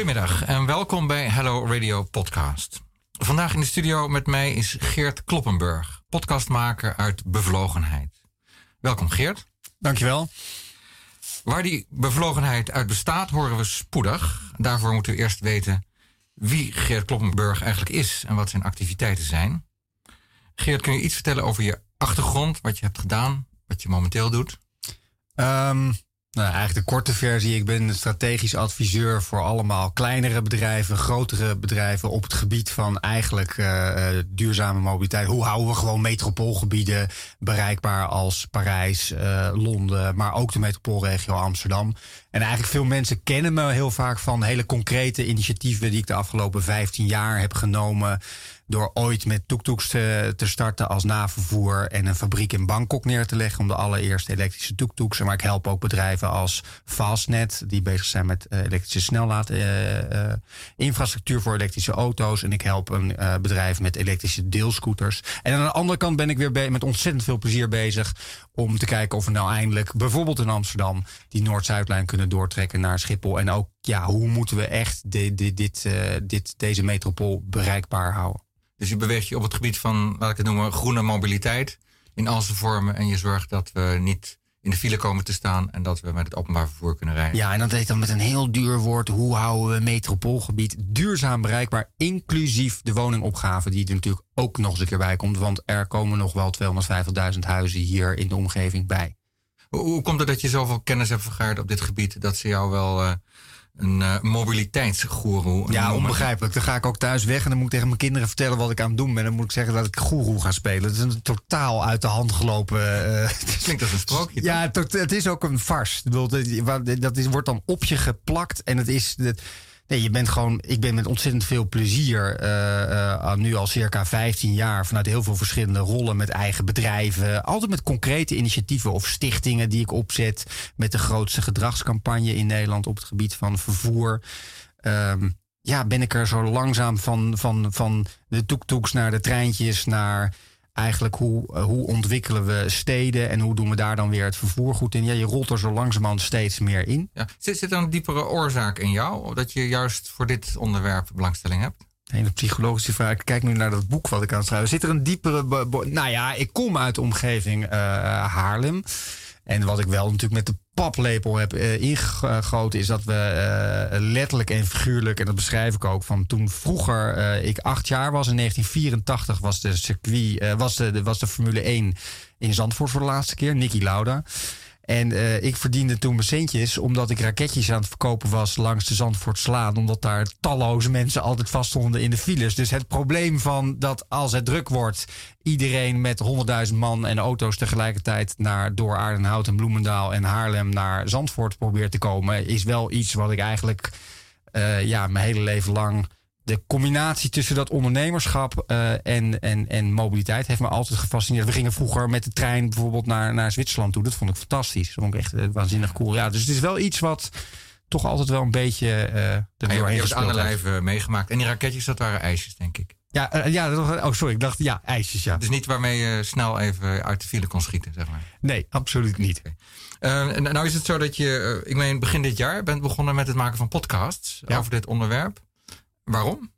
Goedemiddag en welkom bij Hello Radio Podcast. Vandaag in de studio met mij is Geert Kloppenburg, podcastmaker uit Bevlogenheid. Welkom Geert. Dankjewel. Waar die bevlogenheid uit bestaat, horen we spoedig. Daarvoor moeten we eerst weten wie Geert Kloppenburg eigenlijk is en wat zijn activiteiten zijn. Geert, kun je iets vertellen over je achtergrond, wat je hebt gedaan, wat je momenteel doet? Um, nou, eigenlijk de korte versie. Ik ben strategisch adviseur voor allemaal kleinere bedrijven, grotere bedrijven op het gebied van eigenlijk uh, duurzame mobiliteit. Hoe houden we gewoon metropoolgebieden bereikbaar als Parijs, uh, Londen, maar ook de metropoolregio Amsterdam. En eigenlijk veel mensen kennen me heel vaak van hele concrete initiatieven die ik de afgelopen 15 jaar heb genomen door ooit met tuk-tuks te, te, starten als navervoer en een fabriek in Bangkok neer te leggen om de allereerste elektrische tuk-tuks. Maar ik help ook bedrijven als Fastnet, die bezig zijn met uh, elektrische snellaad, uh, uh, infrastructuur voor elektrische auto's. En ik help een bedrijf met elektrische deelscooters. En aan de andere kant ben ik weer met ontzettend veel plezier bezig om te kijken of we nou eindelijk bijvoorbeeld in Amsterdam die Noord-Zuidlijn kunnen doortrekken naar Schiphol. En ook, ja, hoe moeten we echt dit, dit, dit, dit, deze metropool bereikbaar houden? Dus je beweegt je op het gebied van, laat ik het noemen, groene mobiliteit in al zijn vormen. En je zorgt dat we niet in de file komen te staan en dat we met het openbaar vervoer kunnen rijden. Ja, en dat heet dan met een heel duur woord. Hoe houden we metropoolgebied duurzaam bereikbaar, inclusief de woningopgave die er natuurlijk ook nog eens een keer bij komt. Want er komen nog wel 250.000 huizen hier in de omgeving bij. Hoe, hoe, komt het dat je zoveel kennis hebt vergaard op dit gebied dat ze jou wel uh, een uh, mobiliteitsgoeroe. Ja, onbegrijpelijk. Dan ga ik ook thuis weg en dan moet ik tegen mijn kinderen vertellen wat ik aan het doen ben. Dan moet ik zeggen dat ik goeroe ga spelen. Dat is een totaal uit de hand gelopen. Uh, Klinkt als een sprookje. ja, het is ook een vars. Dat is, wordt dan op je geplakt en het is. Nee, je bent gewoon. Ik ben met ontzettend veel plezier. Uh, uh, nu al circa 15 jaar. vanuit heel veel verschillende rollen. met eigen bedrijven. Altijd met concrete initiatieven of stichtingen die ik opzet. Met de grootste gedragscampagne in Nederland op het gebied van vervoer. Um, ja, ben ik er zo langzaam van, van, van de toektoeks naar de treintjes. naar eigenlijk hoe, eh, hoe ontwikkelen we steden en hoe doen we daar dan weer het vervoer goed in. Ja, je rolt er zo langzamerhand steeds meer in. Ja. Zit, zit er een diepere oorzaak in jou dat je juist voor dit onderwerp belangstelling hebt? Een psychologische vraag. Ik kijk nu naar dat boek wat ik aan het schrijven. Zit er een diepere. Nou ja, ik kom uit de omgeving uh, Haarlem. En wat ik wel natuurlijk met de paplepel heb uh, ingegoten, is dat we uh, letterlijk en figuurlijk, en dat beschrijf ik ook, van toen vroeger uh, ik acht jaar was, in 1984 was de circuit, was de, was de Formule 1 in Zandvoort voor de laatste keer, Nicky Lauda. En uh, ik verdiende toen mijn centjes omdat ik raketjes aan het verkopen was langs de Zandvoortslaan. Omdat daar talloze mensen altijd vaststonden in de files. Dus het probleem van dat als het druk wordt, iedereen met honderdduizend man en auto's tegelijkertijd naar door Aardenhout en Bloemendaal en Haarlem naar Zandvoort probeert te komen, is wel iets wat ik eigenlijk uh, ja, mijn hele leven lang de combinatie tussen dat ondernemerschap uh, en, en, en mobiliteit heeft me altijd gefascineerd. We gingen vroeger met de trein bijvoorbeeld naar, naar Zwitserland toe. Dat vond ik fantastisch. Dat vond ik echt uh, waanzinnig cool. Ja, dus het is wel iets wat toch altijd wel een beetje uh, er doorheen Je hebt aan de lijf meegemaakt. En die raketjes, dat waren ijsjes, denk ik. Ja, ja, oh sorry, ik dacht, ja, ijsjes, ja. Dus niet waarmee je snel even uit de file kon schieten, zeg maar. Nee, absoluut niet. Okay. nou is het zo dat je, ik meen begin dit jaar, bent begonnen met het maken van podcasts ja. over dit onderwerp. Waarom?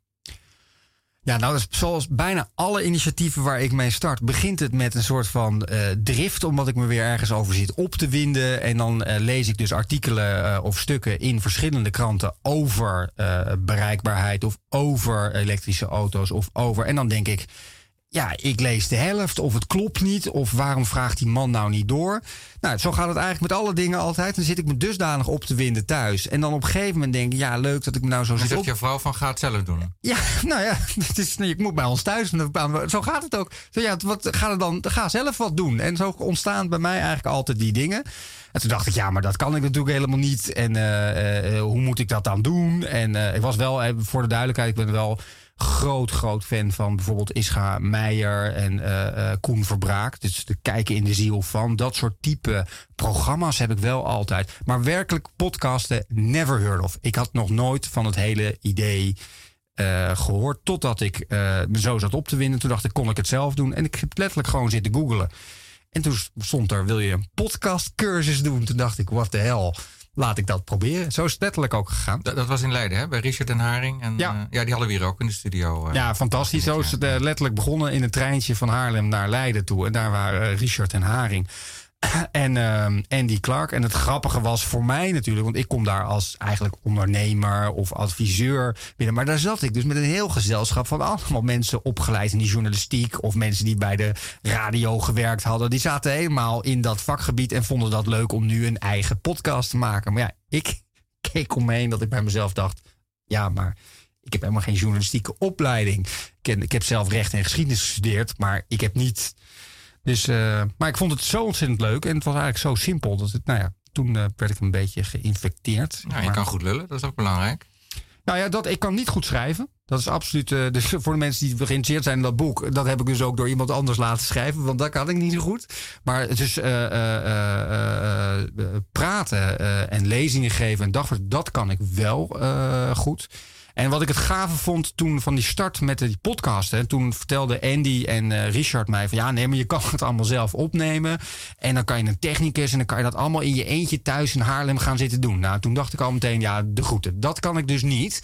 Ja, nou, zoals bijna alle initiatieven waar ik mee start, begint het met een soort van uh, drift, omdat ik me weer ergens over zit op te winden. En dan uh, lees ik dus artikelen uh, of stukken in verschillende kranten over bereikbaarheid of over elektrische auto's of over. En dan denk ik, ja, ik lees de helft of het klopt niet of waarom vraagt die man nou niet door? Nou, zo gaat het eigenlijk met alle dingen altijd. Dan zit ik me dusdanig op te winden thuis. En dan op een gegeven moment denk ik, ja, leuk dat ik me nou zo zit. Dan zegt je vrouw van, ga het zelf doen. Ja, nou ja, het is, ik moet bij ons thuis. Zo gaat het ook. Zo, ja, wat, ga, er dan, ga zelf wat doen. En zo ontstaan bij mij eigenlijk altijd die dingen. En toen dacht ik, ja, maar dat kan ik natuurlijk helemaal niet. En uh, uh, hoe moet ik dat dan doen? En uh, ik was wel, voor de duidelijkheid, ik ben wel groot, groot fan van bijvoorbeeld Ischa Meijer en uh, uh, Koen Verbraak. Dus de kijken in de ziel van. Dat soort type programma's heb ik wel altijd. Maar werkelijk podcasten, never heard of. Ik had nog nooit van het hele idee uh, gehoord. Totdat ik me zo zat op te winnen. Toen dacht ik, kon ik het zelf doen? En ik heb letterlijk gewoon zitten googelen. En toen stond er, wil je een podcastcursus doen? Toen dacht ik, what the hell? Laat ik dat proberen. Zo is het letterlijk ook gegaan. Dat, dat was in Leiden, hè? Bij Richard en Haring. En, Ja. eh, ja, die hadden we hier ook in de studio. eh. Ja, fantastisch. Zo is het eh, letterlijk begonnen in een treintje van Haarlem naar Leiden toe. En daar waren Richard en Haring. En ehm, Andy Clark. En het grappige was voor mij natuurlijk, want ik kom daar als eigenlijk ondernemer of adviseur binnen. Maar daar zat ik dus met een heel gezelschap van allemaal mensen opgeleid in die journalistiek. Of mensen die bij de radio gewerkt hadden. Die zaten helemaal in dat vakgebied en vonden dat leuk om nu een eigen podcast te maken. Maar ja, ik keek om me heen dat ik bij mezelf dacht: ja, maar ik heb helemaal geen journalistieke opleiding. Ik heb zelf recht en geschiedenis gestudeerd, maar ik heb niet. Dus, eh, maar ik vond het zo ontzettend leuk en het was eigenlijk zo simpel dat het, nou ja, toen eh, werd ik een beetje geïnfecteerd. Ja, je Maar- kan goed lullen, dat is ook belangrijk. nou ja, dat, ik kan niet goed schrijven. Dat is absoluut. eh, dus voor de mensen die geïnteresseerd zijn in dat boek. Dat heb ik dus ook door iemand anders laten schrijven. Want dat kan ik niet zo goed. Maar het is eh, eh, praten en lezingen geven en dagvers. Dat kan ik wel goed. En wat ik het gave vond toen van die start met die podcast. Hè, toen vertelde Andy en eh, Richard mij van ja, nee, maar je kan het allemaal zelf opnemen. En dan kan je een technicus en dan kan je dat allemaal in je eentje thuis in Haarlem gaan zitten doen. Nou, toen dacht ik al meteen, ja, de groeten. Dat kan ik dus niet.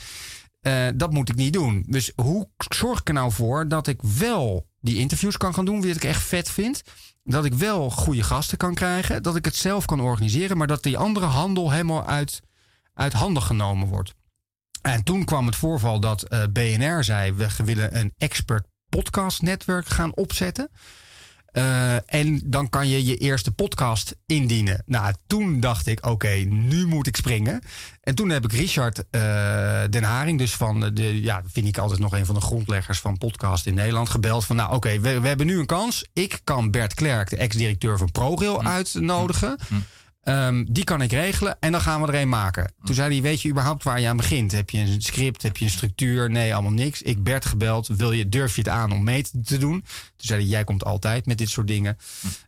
Eh, dat moet ik niet doen. Dus hoe zorg ik er nou voor dat ik wel die interviews kan gaan doen, wie ik echt vet vind? Dat ik wel goede gasten kan krijgen, dat ik het zelf kan organiseren, maar dat die andere handel helemaal uit, uit handen genomen wordt. En toen kwam het voorval dat eh, BNR zei: we willen een expert podcast netwerk gaan opzetten. Eh, en dan kan je je eerste podcast indienen. Nou, toen dacht ik, oké, nu moet ik springen. En toen heb ik Richard eh, Den Haring, dus van de, ja, vind ik altijd nog een van de grondleggers van podcast in Nederland, gebeld van, nou, oké, we, we hebben nu een kans. Ik kan Bert Klerk, de ex-directeur van ProRail, uitnodigen. Ehm, die kan ik regelen en dan gaan we er een maken. Toen zei hij, weet je überhaupt waar je aan begint? Heb je een script, heb je een structuur? Nee, allemaal niks. Ik Bert gebeld, wil je, durf je het aan om mee te doen? Toen zei hij, jij komt altijd met dit soort dingen.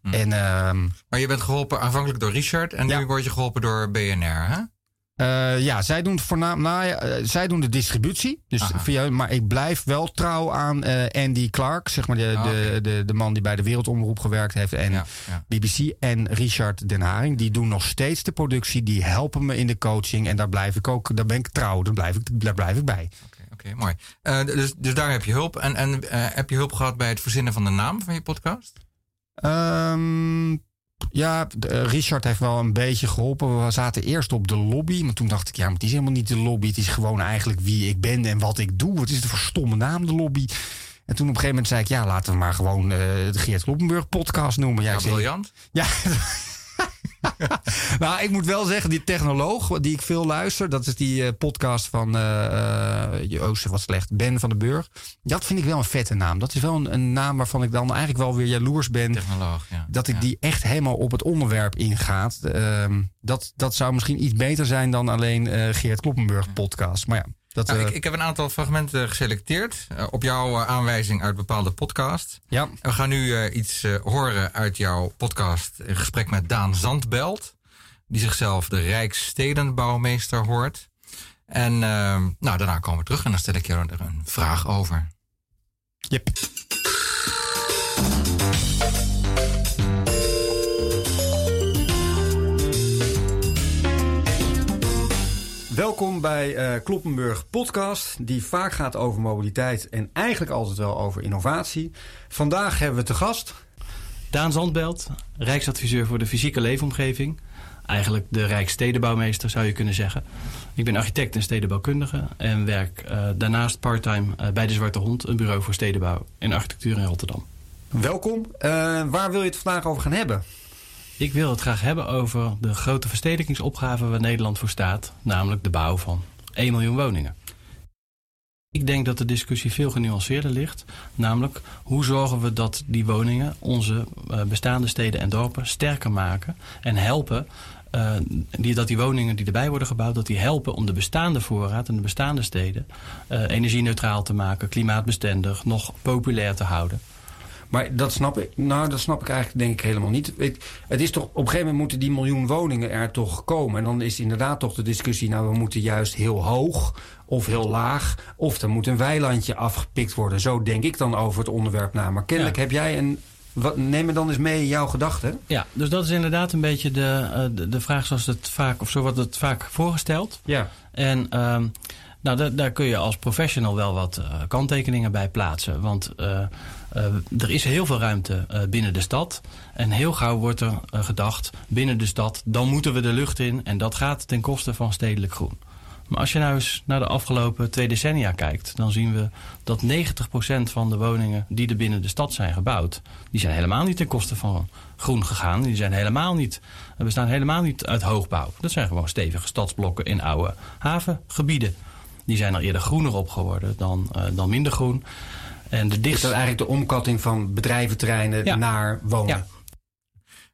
En ehm, Maar je bent geholpen aanvankelijk door Richard en Ja. nu word je geholpen door BNR, hè? Eh, ja, zij doen, voornaam, nou, ja, eh, zij doen de distributie. Dus Aha. via, maar ik blijf wel trouw aan eh, Andy Clark, zeg maar de, Ah, de, de, de man die bij de Wereldomroep gewerkt heeft. En Ja, ja. BBC en Richard Den Haring. Die doen nog steeds de productie. Die helpen me in de coaching. En daar blijf ik ook, daar ben ik trouw. Daar blijf ik, daar blijf ik bij. Oké, oké, mooi. Dus, dus daar heb je hulp. En, en heb je hulp gehad bij het verzinnen van de naam van je podcast? Ehm, ja, de- eh, Richard heeft wel een beetje geholpen. We zaten eerst op de lobby. Maar toen dacht ik, ja, maar het is helemaal niet de lobby. Het is gewoon eigenlijk wie ik ben en wat ik doe. Wat is het voor stomme naam, de lobby? En toen op een gegeven moment zei ik, ja, laten we maar gewoon eh, de Geert Kloppenburg podcast noemen. Ja, Ja, ik zei, briljant. Ja. nou, ik moet wel zeggen, die technoloog die ik veel luister, dat is die eh, podcast van eh eh, Oosten wat slecht, Ben van den Burg. Dat vind ik wel een vette naam. Dat is wel een, een naam waarvan ik dan eigenlijk wel weer jaloers ben. Technoloog, ja. Dat ik Ja. die echt helemaal op het onderwerp ingaat. Ehm, dat, dat zou misschien iets beter zijn dan alleen Geert Kloppenburg podcast. Maar ja, dat, Nou, eh, ik, ik heb een aantal fragmenten geselecteerd eh, op jouw eh, aanwijzing uit bepaalde podcasts. ja. En we gaan nu iets horen uit jouw podcast. Een gesprek met Daan Zandbelt. Die zichzelf de Rijksstedenbouwmeester hoort. En eh, nou, daarna komen we terug en dan stel ik jou er een vraag over. Yep. Welkom bij eh, Kloppenburg Podcast, die vaak gaat over mobiliteit en eigenlijk altijd wel over innovatie. Vandaag hebben we te gast. Daan Zandbelt, Rijksadviseur voor de fysieke leefomgeving. Eigenlijk de Rijksstedenbouwmeester zou je kunnen zeggen. Ik ben architect en stedenbouwkundige en werk eh, daarnaast parttime eh, bij de Zwarte Hond, een bureau voor stedenbouw en architectuur in Rotterdam. Welkom. Waar wil je het vandaag over gaan hebben? Ik wil het graag hebben over de grote verstedelijkingsopgave waar Nederland voor staat, namelijk de bouw van 1 miljoen woningen. Ik denk dat de discussie veel genuanceerder ligt. Namelijk, hoe zorgen we dat die woningen onze eh, bestaande steden en dorpen sterker maken en helpen. eh, die, dat die woningen die erbij worden gebouwd, dat die helpen om de bestaande voorraad en de bestaande steden eh, energie-neutraal te maken, klimaatbestendig, nog populair te houden. Maar dat snap ik, nou, dat snap ik eigenlijk denk ik helemaal niet. Ik- Het is toch, op een gegeven moment moeten die miljoen woningen er toch komen. En dan is inderdaad toch de discussie, nou, we moeten juist heel hoog of heel laag. Of er moet een weilandje afgepikt worden. Zo denk ik dan over het onderwerp na. Maar kennelijk Ja. heb jij een Wat, neem me dan eens mee jouw gedachten. Ja, dus dat is inderdaad een beetje de, uh, de, de, vraag zoals het vaak, of zo wordt het vaak voorgesteld. Ja. En um, nou, daar, daar kun je als professional wel wat uh, kanttekeningen bij plaatsen. Want uh, er is heel veel ruimte binnen de stad. En heel gauw wordt er gedacht, binnen de stad, dan moeten we de lucht in. En dat gaat ten koste van stedelijk groen. Maar als je nou eens naar de afgelopen twee decennia kijkt, dan zien we dat 90% van de woningen die er binnen de stad zijn gebouwd, die zijn helemaal niet ten koste van groen gegaan. Die zijn helemaal niet, bestaan helemaal niet uit hoogbouw. Dat zijn gewoon stevige stadsblokken in oude havengebieden. Die zijn er eerder groener op geworden dan, dan minder groen. En de dichtst... Is dat eigenlijk de omkatting van bedrijventerreinen ja. naar wonen?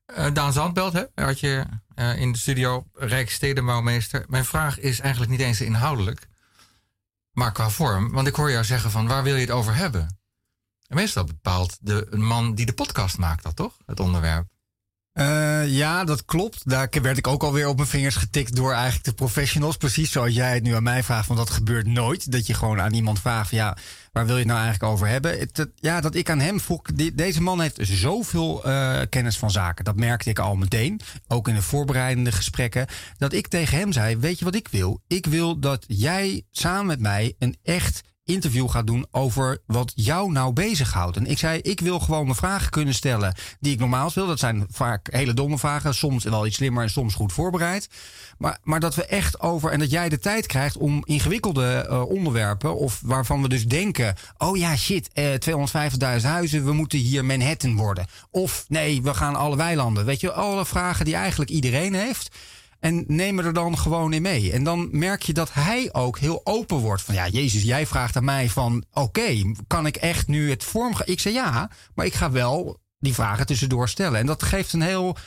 Ja. Uh, Daan Zandbelt, hè, had je uh, in de studio, Rijksstedenbouwmeester. Mijn vraag is eigenlijk niet eens inhoudelijk, maar qua vorm. Want ik hoor jou zeggen van, waar wil je het over hebben? En meestal bepaalt de man die de podcast maakt dat toch, het onderwerp? Uh, ja, dat klopt. Daar werd ik ook alweer op mijn vingers getikt door eigenlijk de professionals. Precies zoals jij het nu aan mij vraagt. Want dat gebeurt nooit. Dat je gewoon aan iemand vraagt: ja, waar wil je het nou eigenlijk over hebben? Ja, dat ik aan hem vroeg. deze man heeft zoveel uh, kennis van zaken. Dat merkte ik al meteen. Ook in de voorbereidende gesprekken. Dat ik tegen hem zei: Weet je wat ik wil? Ik wil dat jij samen met mij een echt interview gaat doen over wat jou nou bezighoudt. En ik zei, ik wil gewoon mijn vragen kunnen stellen die ik normaal wil. Dat zijn vaak hele domme vragen, soms wel iets slimmer en soms goed voorbereid. Maar, maar dat we echt over, en dat jij de tijd krijgt om ingewikkelde uh, onderwerpen, of waarvan we dus denken, oh ja, shit, uh, 250.000 huizen, we moeten hier Manhattan worden. Of nee, we gaan alle weilanden. Weet je, alle vragen die eigenlijk iedereen heeft. En neem er dan gewoon in mee. En dan merk je dat hij ook heel open wordt. Van ja, Jezus, jij vraagt aan mij van... oké, kan ik echt nu het vorm... Ik zei ja, maar ik ga wel die vragen tussendoor stellen. En dat geeft een heel...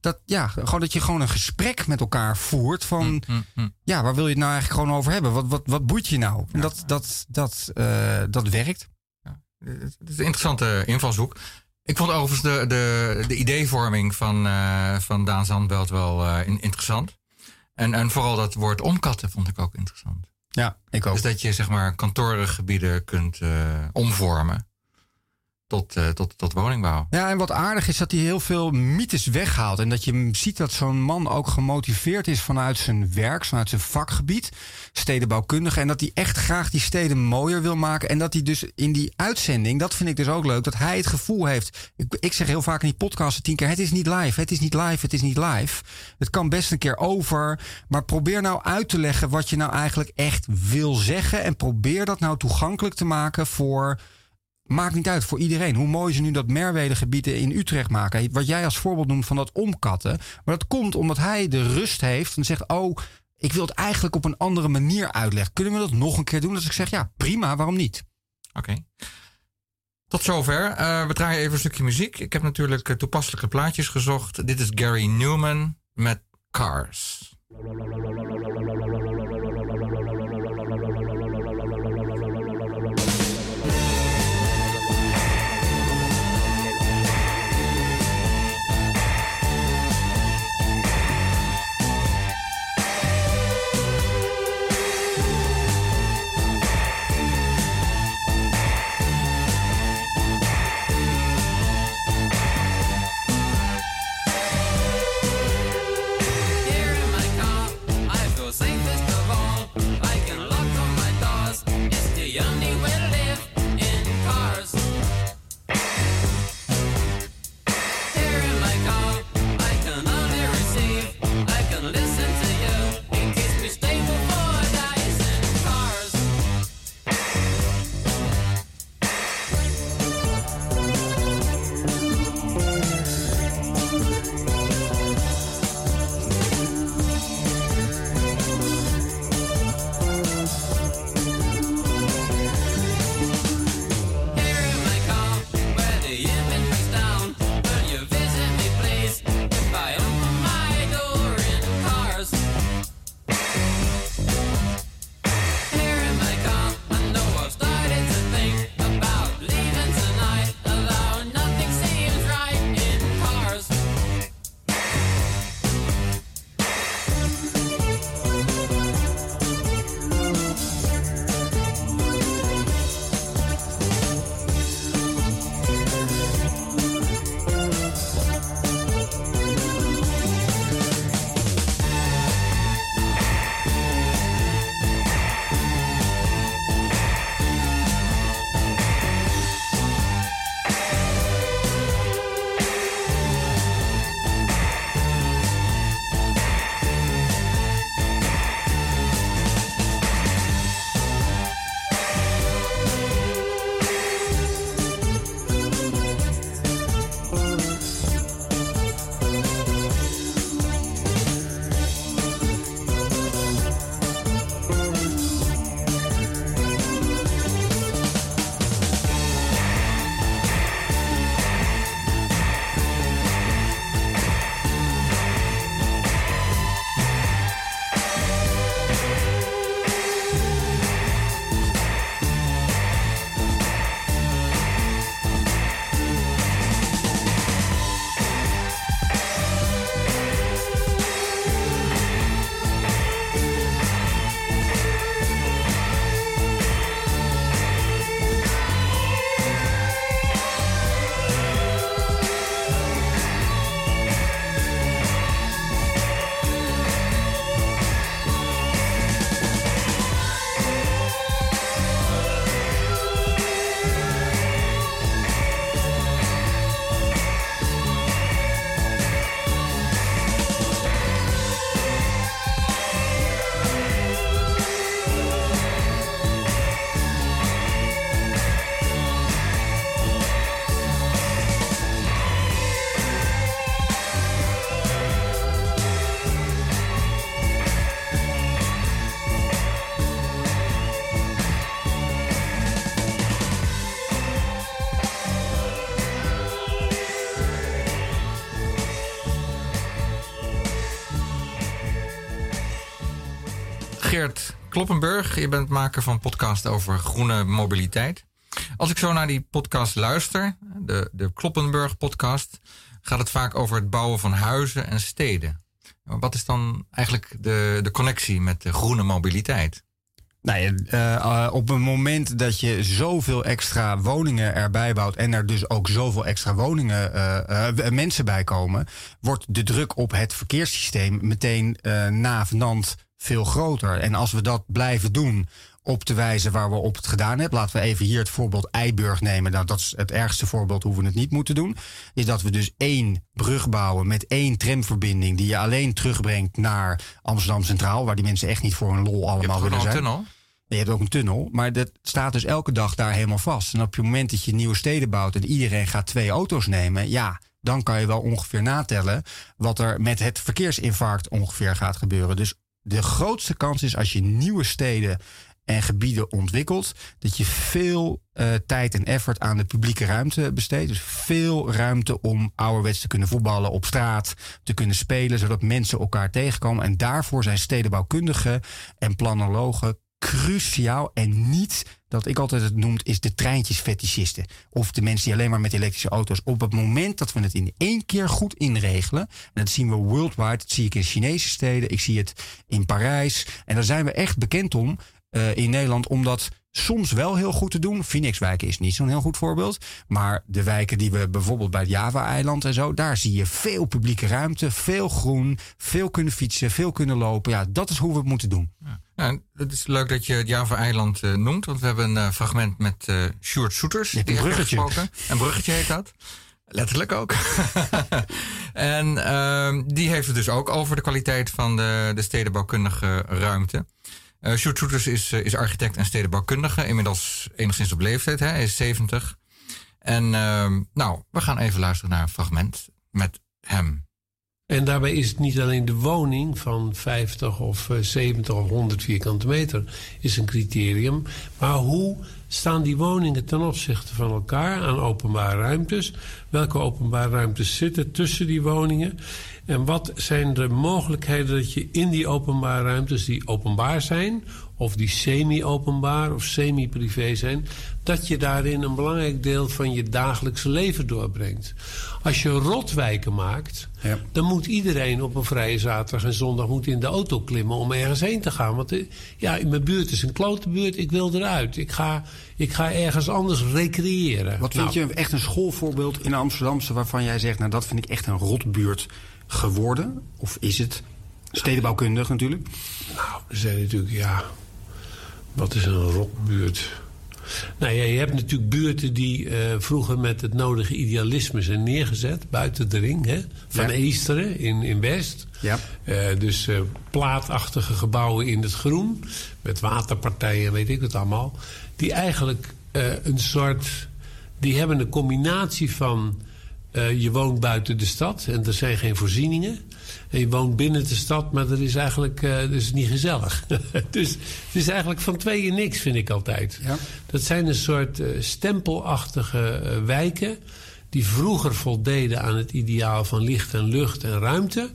Dat, ja, gewoon dat je gewoon een gesprek met elkaar voert van... Mm, mm, mm. ja, waar wil je het nou eigenlijk gewoon over hebben? Wat, wat, wat boeit je nou? En dat, dat, dat, uh, dat werkt. Ja, het is een interessante invalshoek. Ik vond overigens de, de, de ideevorming van, uh, van Daan Zandbelt wel uh, interessant. En, en vooral dat woord omkatten vond ik ook interessant. Ja, ik ook. Dus dat je zeg maar kantorengebieden kunt uh, omvormen tot, uh, tot, tot woningbouw. Ja, en wat aardig is dat hij heel veel mythes weghaalt. En dat je ziet dat zo'n man ook gemotiveerd is vanuit zijn werk, vanuit zijn vakgebied, stedenbouwkundige. En dat hij echt graag die steden mooier wil maken. En dat hij dus in die uitzending, dat vind ik dus ook leuk, dat hij het gevoel heeft. Ik, ik zeg heel vaak in die podcasten tien keer: het is niet live, het is niet live, het is niet live. Het kan best een keer over. Maar probeer nou uit te leggen wat je nou eigenlijk echt wil zeggen. En probeer dat nou toegankelijk te maken voor Maakt niet uit voor iedereen. Hoe mooi ze nu dat Merwedegebieden in Utrecht maken. Wat jij als voorbeeld noemt van dat omkatten. Maar dat komt omdat hij de rust heeft en zegt: Oh, ik wil het eigenlijk op een andere manier uitleggen. Kunnen we dat nog een keer doen? Dus ik zeg: Ja, prima, waarom niet? Oké. Tot zover. Uh, we draaien even een stukje muziek. Ik heb natuurlijk uh, toepasselijke plaatjes gezocht. Dit is Gary Newman met Cars. Kloppenburg, je bent maker van podcast over groene mobiliteit. Als ik zo naar die podcast luister, de, de Kloppenburg podcast, gaat het vaak over het bouwen van huizen en steden. Wat is dan eigenlijk de, de connectie met de groene mobiliteit? Nou ja, uh, op het moment dat je zoveel extra woningen erbij bouwt en er dus ook zoveel extra woningen, uh, uh, mensen bij komen, wordt de druk op het verkeerssysteem meteen navenant veel groter. En als we dat blijven doen op de wijze waar we op het gedaan hebben. Laten we even hier het voorbeeld Eiburg nemen. Nou, dat is het ergste voorbeeld hoe we het niet moeten doen. Is dat we dus één brug bouwen met één tramverbinding... die je alleen terugbrengt naar Amsterdam Centraal... waar die mensen echt niet voor hun lol allemaal willen zijn. Je hebt een tunnel? Je hebt ook een tunnel, maar dat staat dus elke dag daar helemaal vast. En op het moment dat je nieuwe steden bouwt en iedereen gaat twee auto's nemen... ja, dan kan je wel ongeveer natellen wat er met het verkeersinfarct ongeveer gaat gebeuren. Dus de grootste kans is als je nieuwe steden en gebieden ontwikkelt, dat je veel uh, tijd en effort aan de publieke ruimte besteedt. Dus veel ruimte om ouderwets te kunnen voetballen op straat, te kunnen spelen, zodat mensen elkaar tegenkomen. En daarvoor zijn stedenbouwkundigen en planologen cruciaal en niet dat ik altijd het noem, is de treintjesfetischisten. Of de mensen die alleen maar met elektrische auto's. Op het moment dat we het in één keer goed inregelen. En dat zien we worldwide. Dat zie ik in Chinese steden. Ik zie het in Parijs. En daar zijn we echt bekend om uh, in Nederland. Omdat soms wel heel goed te doen. Phoenixwijken is niet zo'n heel goed voorbeeld. Maar de wijken die we bijvoorbeeld bij het Java-eiland en zo, daar zie je veel publieke ruimte, veel groen, veel kunnen fietsen, veel kunnen lopen. Ja, dat is hoe we het moeten doen. Ja. Nou, het is leuk dat je het Java-eiland uh, noemt, want we hebben een uh, fragment met uh, Sjoerd Soeters. een bruggetje. Een bruggetje heet dat. Letterlijk ook. en uh, die heeft het dus ook over de kwaliteit van de, de stedenbouwkundige ruimte. Uh, Sjoerd Soeters is, is architect en stedenbouwkundige. Inmiddels enigszins op leeftijd. Hè? Hij is 70. En uh, nou, we gaan even luisteren naar een fragment met hem. En daarbij is het niet alleen de woning van 50 of 70 of 100 vierkante meter is een criterium. Maar hoe staan die woningen ten opzichte van elkaar aan openbare ruimtes? Welke openbare ruimtes zitten tussen die woningen? En wat zijn de mogelijkheden dat je in die openbare ruimtes die openbaar zijn, of die semi-openbaar of semi-privé zijn, dat je daarin een belangrijk deel van je dagelijkse leven doorbrengt. Als je rotwijken maakt, ja. dan moet iedereen op een vrije zaterdag en zondag moet in de auto klimmen om ergens heen te gaan. Want ja, in mijn buurt is een klote buurt, ik wil eruit. Ik ga, ik ga ergens anders recreëren. Wat vind nou, je echt een schoolvoorbeeld in Amsterdamse waarvan jij zegt, nou dat vind ik echt een rotbuurt geworden? Of is het stedenbouwkundig natuurlijk? Nou, er zijn natuurlijk, ja, wat is een rotbuurt? Nou ja, je hebt natuurlijk buurten die uh, vroeger met het nodige idealisme zijn neergezet. Buiten de ring, hè? Van ja. Easteren in, in West. Ja. Uh, dus uh, plaatachtige gebouwen in het groen. Met waterpartijen, weet ik het allemaal. Die eigenlijk een soort... Die hebben een combinatie van... je woont buiten de stad en er zijn geen voorzieningen. En je woont binnen de stad, maar dat is eigenlijk uh, dat is niet gezellig. dus het is eigenlijk van tweeën niks, vind ik altijd. Ja. Dat zijn een soort uh, stempelachtige uh, wijken... die vroeger voldeden aan het ideaal van licht en lucht en ruimte...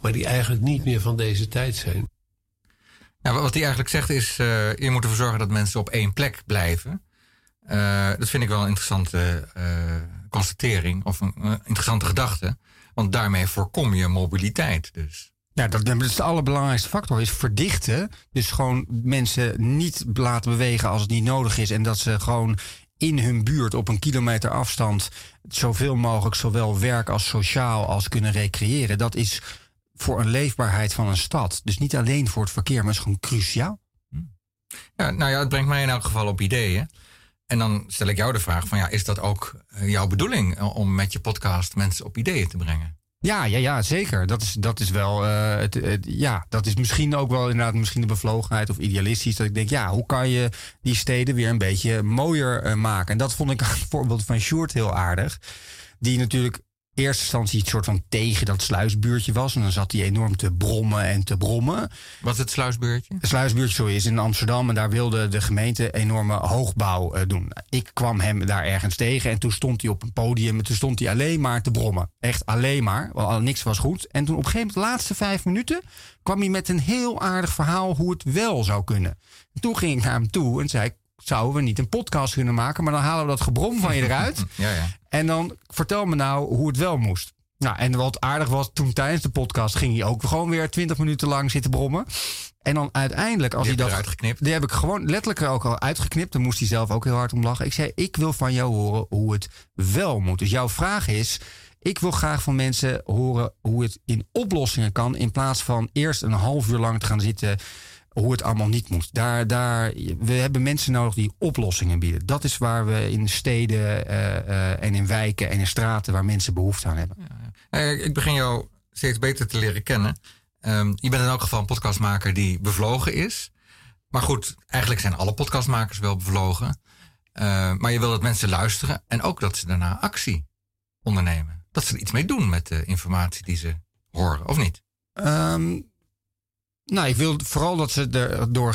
maar die eigenlijk niet meer van deze tijd zijn. Ja, wat hij eigenlijk zegt is, je moet ervoor zorgen dat mensen op één plek blijven. dat vind ik wel een interessante constatering of een interessante gedachte. Want daarmee voorkom je mobiliteit dus. Ja, dat, dat is de allerbelangrijkste factor, is verdichten. Dus gewoon mensen niet laten bewegen als het niet nodig is. En dat ze gewoon in hun buurt op een kilometer afstand zoveel mogelijk zowel werk als sociaal als kunnen recreëren. Dat is voor een leefbaarheid van een stad. Dus niet alleen voor het verkeer, maar is gewoon cruciaal. Ja, nou ja, het brengt mij in elk geval op ideeën. En dan stel ik jou de vraag van ja, is dat ook eh, jouw bedoeling eh, om met je podcast mensen op ideeën te brengen? Ja, ja, ja, zeker. Dat is, dat is wel, het, ja, dat is misschien ook wel inderdaad misschien de bevlogenheid of idealistisch. Dat ik denk, ja, hoe kan je die steden weer een beetje mooier maken? En dat vond ik aan het voorbeeld van Sjoerd heel aardig. Die natuurlijk eerste instantie het soort van tegen dat sluisbuurtje was. En dan zat hij enorm te brommen en te brommen. Wat het sluisbeurtje? Het sluisbuurtje zo is in Amsterdam. En daar wilde de gemeente enorme hoogbouw eh, doen. Ik kwam hem daar ergens tegen. En toen stond hij op een podium. En toen stond hij alleen maar te brommen. Echt alleen maar. Want al niks was goed. En toen op een gegeven moment, de laatste vijf minuten. kwam hij met een heel aardig verhaal hoe het wel zou kunnen. En toen ging ik naar hem toe en zei ik zouden we niet een podcast kunnen maken, maar dan halen we dat gebrom van je eruit. Ja, ja. En dan vertel me nou hoe het wel moest. Nou, en wat aardig was, toen tijdens de podcast ging hij ook gewoon weer 20 minuten lang zitten brommen. En dan uiteindelijk, als Die hij dat. Die heb ik gewoon letterlijk er ook al uitgeknipt. Dan moest hij zelf ook heel hard om lachen. Ik zei: Ik wil van jou horen hoe het wel moet. Dus jouw vraag is. Ik wil graag van mensen horen hoe het in oplossingen kan. In plaats van eerst een half uur lang te gaan zitten. Hoe het allemaal niet moet. Daar, daar, we hebben mensen nodig die oplossingen bieden. Dat is waar we in steden eh, eh, en in wijken en in straten waar mensen behoefte aan hebben. Eh, ik begin jou steeds beter te leren kennen. Ehm, je bent in elk geval een podcastmaker die bevlogen is. Maar goed, eigenlijk zijn alle podcastmakers wel bevlogen. Eh, maar je wil dat mensen luisteren en ook dat ze daarna actie ondernemen. Dat ze er iets mee doen met de informatie die ze horen, of niet? Ehm, nou, ik wil vooral dat ze erdoor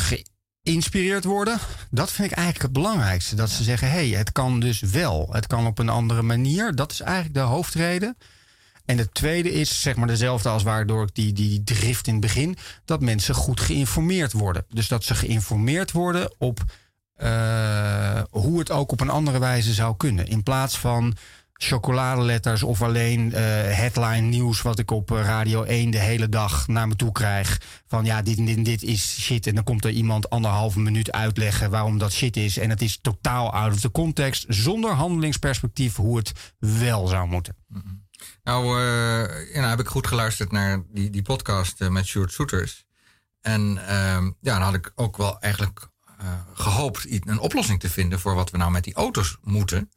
geïnspireerd worden. Dat vind ik eigenlijk het belangrijkste. Dat ze zeggen, hé, hey, het kan dus wel. Het kan op een andere manier. Dat is eigenlijk de hoofdreden. En de tweede is zeg maar dezelfde als waardoor ik die, die drift in het begin. Dat mensen goed geïnformeerd worden. Dus dat ze geïnformeerd worden op eh, hoe het ook op een andere wijze zou kunnen. In plaats van chocoladeletters of alleen eh, headline nieuws wat ik op eh, Radio 1 de hele dag naar me toe krijg. Van ja, dit en dit, dit is shit. En dan komt er iemand anderhalve minuut uitleggen waarom dat shit is. En het is totaal out of the context. Zonder handelingsperspectief hoe het wel zou moeten. Nou, eh, nou heb ik goed geluisterd naar die, die podcast met Sjoerd Soeters. En ehm, ja, dan had ik ook wel eigenlijk eh, gehoopt een oplossing te vinden voor wat we nou met die auto's moeten.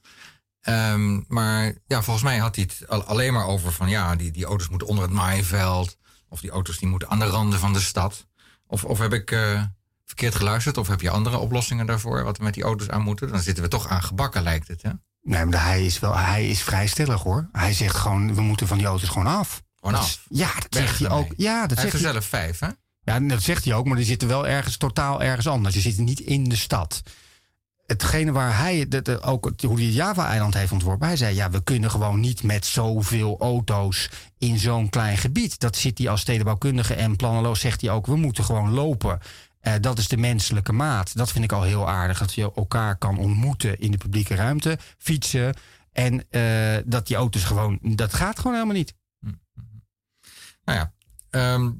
Ehm, maar ja, volgens mij had hij het al- alleen maar over van ja, die, die auto's moeten onder het maaiveld. Of die auto's die moeten aan de randen van de stad. Of, of heb ik eh, verkeerd geluisterd? Of heb je andere oplossingen daarvoor? Wat we met die auto's aan moeten? Dan zitten we toch aan gebakken, lijkt het. Hè? Nee, maar hij is, wel, hij is vrij stellig hoor. Hij zegt gewoon, we moeten van die auto's gewoon af. Gewoon Dat af. is- ja, dat Weg zegt hij ook. Ja, dat Hij zegt er hij. zelf vijf, hè? Ja, dat zegt hij ook, maar die zitten wel ergens totaal ergens anders. Die zitten niet in de stad. Hetgene waar hij eh, ook hoe hij Java-eiland heeft ontworpen. Hij zei: ja, we kunnen gewoon niet met zoveel auto's in zo'n klein gebied. Dat zit hij als stedenbouwkundige en planoloog. Zegt hij ook: we moeten gewoon lopen. Eh, dat is de menselijke maat. Dat vind ik al heel aardig. Dat je elkaar kan ontmoeten in de publieke ruimte, fietsen. En eh, dat die auto's gewoon. Dat gaat gewoon helemaal niet. Nou ja, ehm,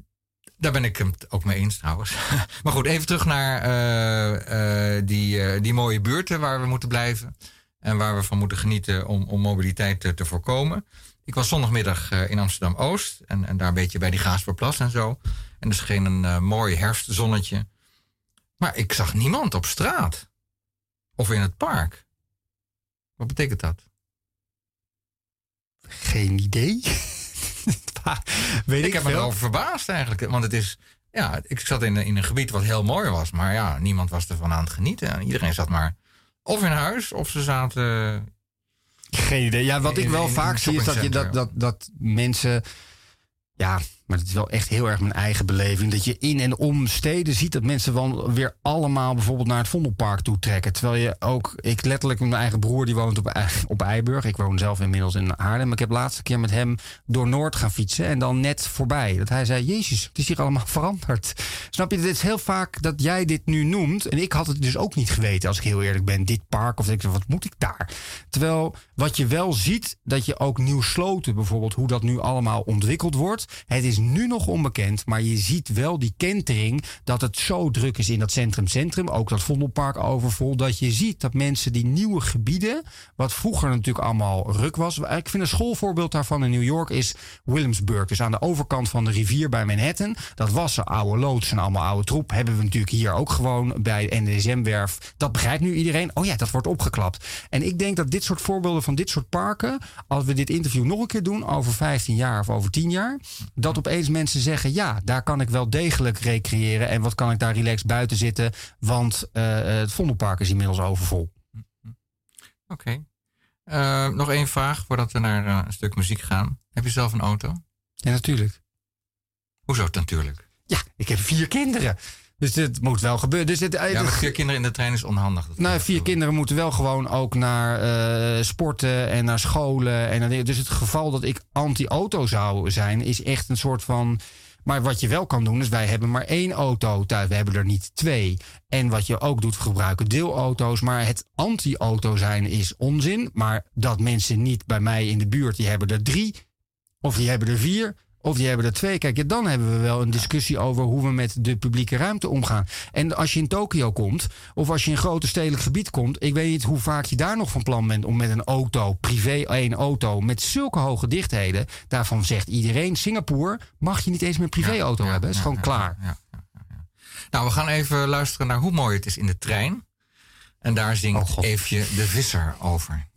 daar ben ik het ook mee eens trouwens. maar goed, even terug naar eh, eh, die, eh, die mooie buurten waar we moeten blijven. En waar we van moeten genieten om, om mobiliteit te, voorkomen. Ik was zondagmiddag in Amsterdam-Oost. En, en daar een beetje bij die Gaasperplas en zo. En er scheen een mooi herfstzonnetje. Maar ik zag niemand op straat. Of in het park. Wat betekent dat? Geen idee. Weet ik, Ik heb me erover verbaasd eigenlijk. Want het is. Ja, ik zat in, in een gebied wat heel mooi was. Maar ja, niemand was ervan aan het genieten. En iedereen zat maar of in huis of ze zaten. Geen idee. Ja, wat In- ik wel in- vaak zie is dat, je, dat, dat, dat mensen. Ja, maar het is wel echt heel erg mijn eigen beleving. Dat je in en om steden ziet dat mensen weer allemaal bijvoorbeeld naar het Vondelpark toe trekken. Terwijl je ook, ik letterlijk, mijn eigen broer die woont op, op Eiburg. Ik woon zelf inmiddels in Haarlem. Maar ik heb laatste keer met hem door Noord gaan fietsen. En dan net voorbij. Dat hij zei: Jezus, het is hier allemaal veranderd. Snap je? Dit is heel vaak dat jij dit nu noemt. En ik had het dus ook niet geweten, als ik heel eerlijk ben. Dit park, of wat moet ik daar? Terwijl wat je wel ziet, dat je ook nieuw sloten bijvoorbeeld, hoe dat nu allemaal ontwikkeld wordt. Het is nu nog onbekend, maar je ziet wel die kentering dat het zo druk is in dat centrum-centrum. Ook dat Vondelpark overvol. Dat je ziet dat mensen die nieuwe gebieden, wat vroeger natuurlijk allemaal ruk was. Ik vind een schoolvoorbeeld daarvan in New York is Williamsburg. Dus aan de overkant van de rivier bij Manhattan. Dat was een oude loods en allemaal oude troep. Hebben we natuurlijk hier ook gewoon bij de NDSM-werf. Dat begrijpt nu iedereen. Oh ja, dat wordt opgeklapt. En ik denk dat dit soort voorbeelden van dit soort parken, als we dit interview nog een keer doen over 15 jaar of over 10 jaar, dat opeens mensen zeggen: ja, daar kan ik wel degelijk recreëren. En wat kan ik daar relaxed buiten zitten? Want eh, het Vondelpark is inmiddels overvol. Oké. Uh, nog één vraag voordat we naar uh, een stuk muziek gaan. Heb je zelf een auto? Ja, natuurlijk. Hoezo natuurlijk? Ja, ik heb vier kinderen. Dus dit moet wel gebeuren. Dus ja, maar vier kinderen in de trein is onhandig. Nou, vier kinderen moeten wel gewoon ook naar uh, sporten en naar scholen. En naar, dus het geval dat ik anti-auto zou zijn, is echt een soort van. Maar wat je wel kan doen, is wij hebben maar één auto thuis. We hebben er niet twee. En wat je ook doet, gebruiken deelauto's. Maar het anti-auto zijn is onzin. Maar dat mensen niet bij mij in de buurt, die hebben er drie. Of die hebben er vier. Of die hebben er twee. Kijk, dan hebben we wel een discussie over hoe we met de publieke ruimte omgaan. En als je in Tokio komt, of als je in een grote stedelijk gebied komt, ik weet niet hoe vaak je daar nog van plan bent om met een auto, privé één auto, met zulke hoge dichtheden, daarvan zegt iedereen, Singapore mag je niet eens meer een privéauto hebben. Het is gewoon klaar. Nou, we gaan even luisteren naar hoe mooi het is in de trein. En daar zingt oh, Eefje de Visser over.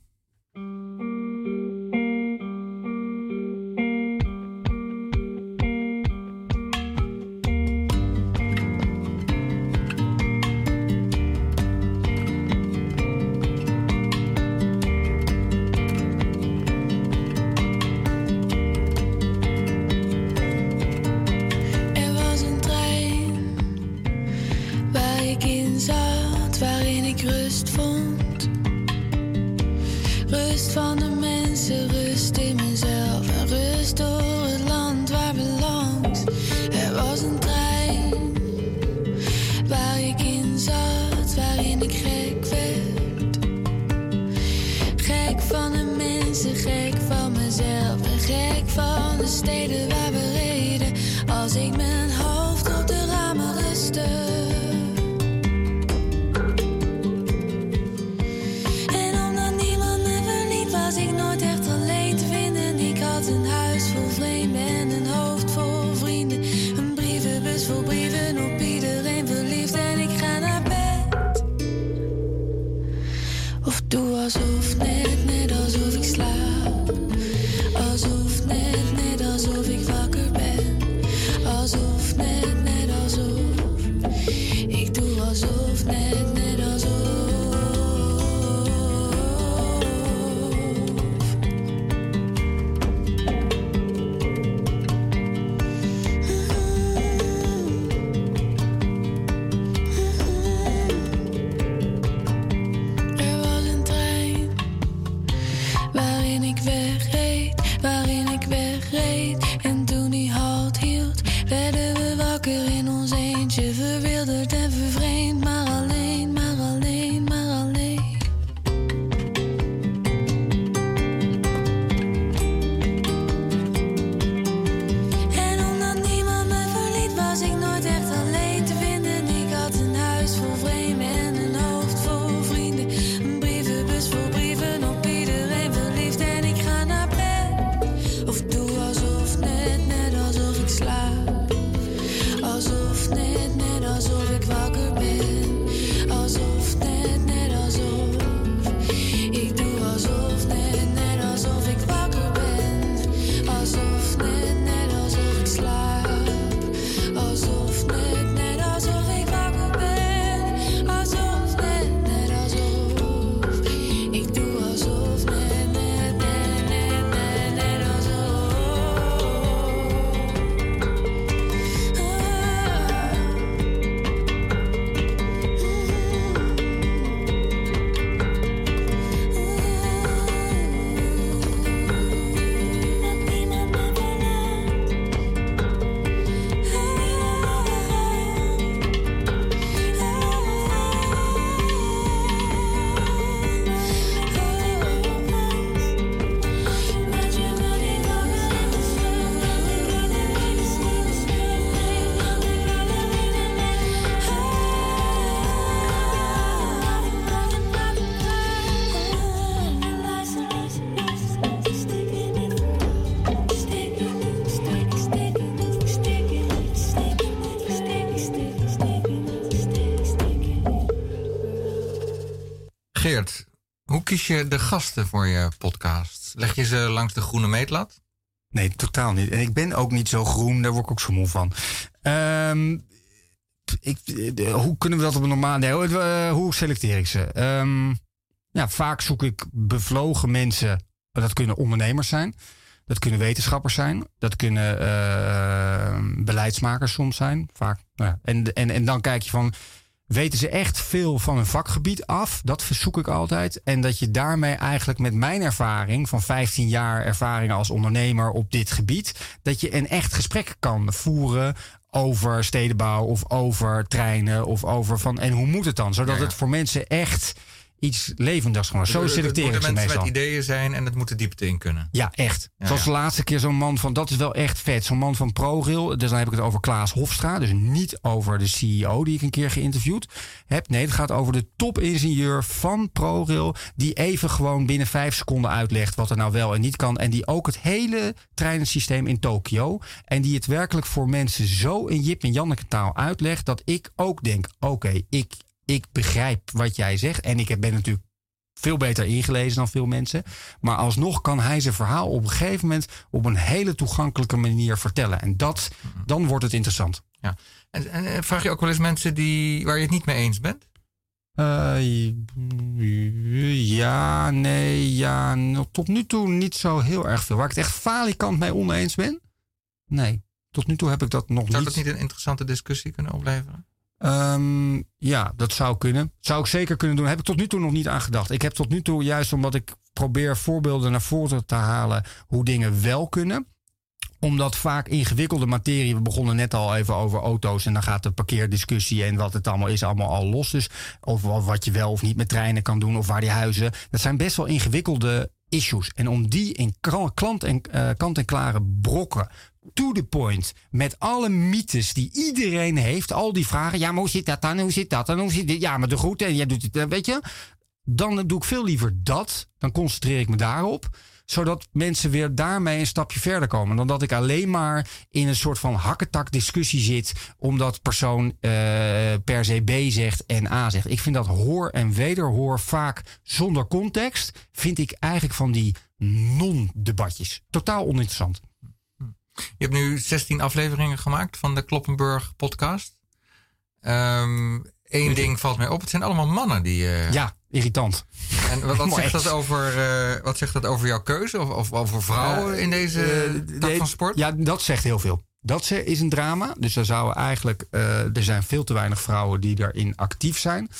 Kies je de gasten voor je podcast? Leg je ze langs de groene meetlat? Nee, totaal niet. En ik ben ook niet zo groen, daar word ik ook zo moe van. Um, ik, hoe kunnen we dat op een normaal... Nee, hoe, selecteer ik ze? Um, ja, vaak zoek ik bevlogen mensen. Dat kunnen ondernemers zijn. Dat kunnen wetenschappers zijn. Dat kunnen uh, beleidsmakers soms zijn. Vaak. Nou ja. en, en, en dan kijk je van. Weten ze echt veel van hun vakgebied af? Dat verzoek ik altijd. En dat je daarmee eigenlijk met mijn ervaring van 15 jaar ervaring als ondernemer op dit gebied, dat je een echt gesprek kan voeren over stedenbouw of over treinen of over van en hoe moet het dan? Zodat het voor mensen echt iets levendigs gewoon. Zo selecteren ze mensen meestal. met ideeën zijn en het moet de diepte in kunnen. Ja, echt. Zoals de laatste keer zo'n man van, dat is wel echt vet. Zo'n man van ProRail, dus dan heb ik het over Klaas Hofstra. Dus niet over de CEO die ik een keer geïnterviewd heb. Nee, het gaat over de topingenieur van ProRail. Die even gewoon binnen vijf seconden uitlegt wat er nou wel en niet kan. En die ook het hele treinensysteem in Tokio. En die het werkelijk voor mensen zo in Jip en Janneke taal uitlegt. Dat ik ook denk, oké, ik ik begrijp wat jij zegt. En ik ben natuurlijk veel beter ingelezen dan veel mensen. Maar alsnog kan hij zijn verhaal op een gegeven moment op een hele toegankelijke manier vertellen. En dat, dan wordt het interessant. Ja. En, en vraag je ook wel eens mensen die, waar je het niet mee eens bent? Uh, ja, nee, ja. Tot nu toe niet zo heel erg veel. Waar ik het echt falikant mee oneens ben? Nee, tot nu toe heb ik dat nog niet. Zou dat niet een interessante discussie kunnen opleveren? Um, ja, dat zou kunnen. Zou ik zeker kunnen doen. Heb ik tot nu toe nog niet aan gedacht. Ik heb tot nu toe, juist omdat ik probeer voorbeelden naar voren te halen hoe dingen wel kunnen omdat vaak ingewikkelde materie, we begonnen net al even over auto's en dan gaat de parkeerdiscussie en wat het allemaal is, allemaal al los. Dus of wat je wel of niet met treinen kan doen of waar die huizen. Dat zijn best wel ingewikkelde issues. En om die in klant en, uh, kant-en-klare brokken to the point. Met alle mythes die iedereen heeft. Al die vragen. Ja, maar hoe zit dat dan? Hoe zit dat dan? Hoe zit dit? Ja, maar de groete. En jij doet het, eh, weet je. Dan doe ik veel liever dat. Dan concentreer ik me daarop. Zodat mensen weer daarmee een stapje verder komen. Dan dat ik alleen maar in een soort van hakketak discussie zit. Omdat persoon uh, per se B zegt en A zegt. Ik vind dat hoor en wederhoor vaak zonder context. Vind ik eigenlijk van die non-debatjes. Totaal oninteressant. Je hebt nu 16 afleveringen gemaakt van de Kloppenburg podcast. Um, Eén ding valt mij op. Het zijn allemaal mannen die. Uh... Ja, irritant. En wat, wat zegt, dat over, uh, wat zegt dat over jouw keuze? Of, of over vrouwen uh, in deze uh, tak van sport? Ja, dat zegt heel veel. Dat is een drama. Dus er zouden eigenlijk. er zijn veel te weinig vrouwen die daarin actief zijn.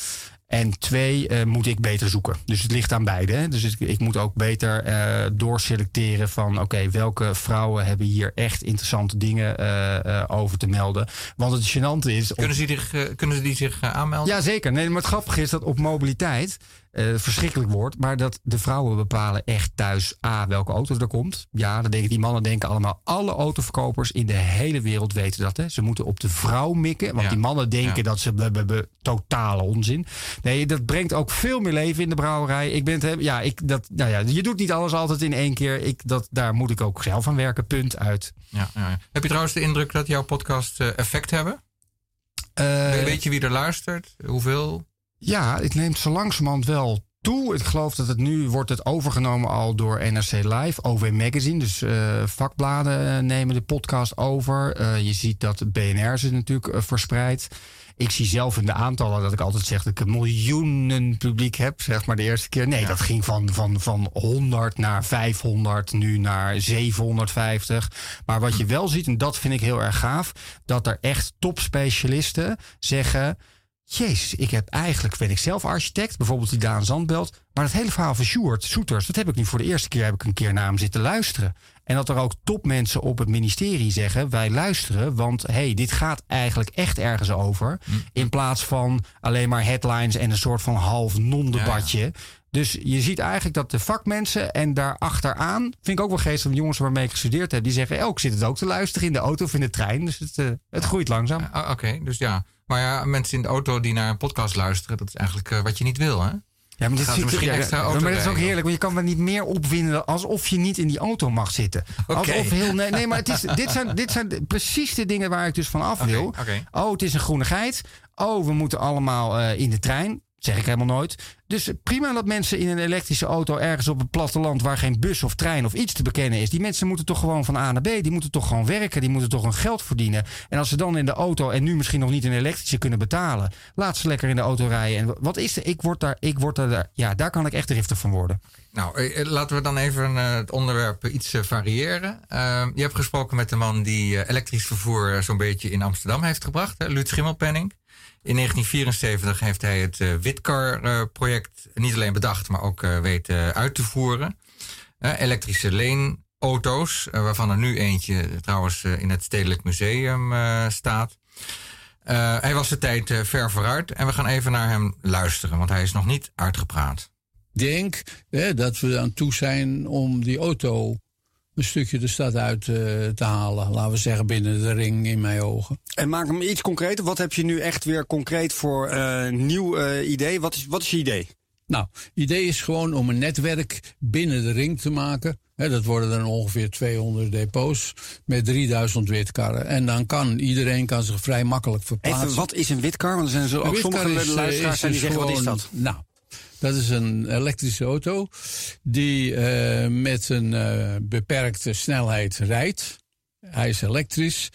En twee, uh, moet ik beter zoeken. Dus het ligt aan beide. Hè? Dus ik, ik, moet ook beter uh, doorselecteren van... oké, welke vrouwen hebben hier echt interessante dingen uh, over te melden. Want het gênante is... Kunnen, ze, die, kunnen ze die zich aanmelden? Ja, zeker. Nee, maar het grappige is dat op mobiliteit uh, verschrikkelijk woord. Maar dat de vrouwen bepalen echt thuis A, welke auto er komt. Ja, dan denken die mannen denken allemaal. Alle autoverkopers in de hele wereld weten dat. Hè. Ze moeten op de vrouw mikken. Want die mannen denken dat ze totale onzin. Nee, dat brengt ook veel meer leven in de brouwerij. Ik ben het, ja, ik, dat, nou ja, je doet niet alles altijd in één keer. Ik, dat, daar moet ik ook zelf aan werken. Punt uit. Ja, ja. Heb je trouwens de indruk dat jouw podcast uh, effect hebben? Uh, Weet je wie er luistert? Hoeveel? Ja, het neemt zo langzamerhand wel toe. Ik geloof dat het nu wordt het overgenomen al door NRC Live, OV Magazine. Dus uh, vakbladen nemen de podcast over. Uh, je ziet dat BNR ze natuurlijk uh, verspreidt. Ik zie zelf in de aantallen dat ik altijd zeg dat ik een miljoenen publiek heb. Zeg maar de eerste keer. Nee, ja. dat ging van, van, van 100 naar 500, nu naar 750. Maar wat je wel ziet, en dat vind ik heel erg gaaf, dat er echt topspecialisten zeggen. Jezus, ik heb eigenlijk, ben ik zelf architect, bijvoorbeeld die Daan Zandbelt. Maar het hele verhaal van Sjoerd Soeters, dat heb ik nu voor de eerste keer, heb ik een keer naar hem zitten luisteren. En dat er ook topmensen op het ministerie zeggen, wij luisteren, want hey, dit gaat eigenlijk echt ergens over. In plaats van alleen maar headlines en een soort van half non-debatje. Ja, ja. Dus je ziet eigenlijk dat de vakmensen en daar achteraan, vind ik ook wel geestig van jongens waarmee ik gestudeerd heb, die zeggen, oh, ik zit het ook te luisteren in de auto of in de trein. Dus het, uh, het groeit langzaam. Uh, Oké, okay, dus ja. Maar ja, mensen in de auto die naar een podcast luisteren, dat is eigenlijk uh, wat je niet wil, hè? Ja, maar dit is misschien extra auto maar dat is ook heerlijk, want je kan me niet meer opwinden alsof je niet in die auto mag zitten. Okay. Alsof heel, nee, nee, maar het is, dit, zijn, dit zijn precies de dingen waar ik dus van af wil. Okay, okay. Oh, het is een groenigheid. Oh, we moeten allemaal uh, in de trein. Zeg ik helemaal nooit. Dus prima dat mensen in een elektrische auto ergens op het platteland waar geen bus of trein of iets te bekennen is. Die mensen moeten toch gewoon van A naar B. Die moeten toch gewoon werken. Die moeten toch hun geld verdienen. En als ze dan in de auto en nu misschien nog niet een elektrische kunnen betalen. Laat ze lekker in de auto rijden. En wat is er? Ik word daar, ik word daar, ja, daar kan ik echt driftig van worden. Nou, eh, eh, laten we dan even eh, het onderwerp iets variëren. Ehm, je hebt gesproken met de man die elektrisch vervoer zo'n beetje in Amsterdam heeft gebracht, hè, Luut Schimmelpenning. In 1974 heeft hij het uh, Witcar-project niet alleen bedacht, maar ook weten uit te voeren. elektrische leenauto's, waarvan er nu eentje trouwens in het Stedelijk Museum staat. hij was de tijd ver vooruit en we gaan even naar hem luisteren, want hij is nog niet uitgepraat denk hè, dat we aan toe zijn om die auto een stukje de stad uit uh, te halen. Laten we zeggen binnen de ring in mijn ogen. En maak hem iets concreter. Wat heb je nu echt weer concreet voor uh, nieuw uh, idee? Wat is, wat is je idee? Nou, idee is gewoon om een netwerk binnen de ring te maken. He, dat worden dan ongeveer 200 depots met 3000 witkarren. En dan kan iedereen kan zich vrij makkelijk verplaatsen. Even, wat is een witkar? Want er zijn zo ook sommige luisteraars die zeggen, wat is dat? Nou, dat is een elektrische auto die uh, met een uh, beperkte snelheid rijdt. Hij is elektrisch,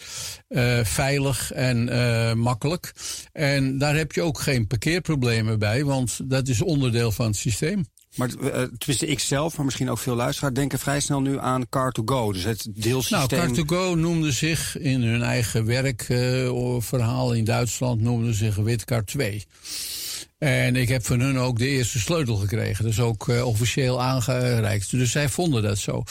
uh, veilig en makkelijk. En daar heb je ook geen parkeerproblemen bij, want dat is onderdeel van het systeem. Maar tussen ik zelf, maar misschien ook veel luisteraars, denken vrij snel nu aan Car2Go. Dus het deelsysteem. Nou, Car2Go noemde zich in hun eigen werkverhaal in Duitsland noemde zich Witcar 2. En ik heb van hun ook de eerste sleutel gekregen. Dus ook uh, officieel aangereikt. Dus zij vonden dat zo.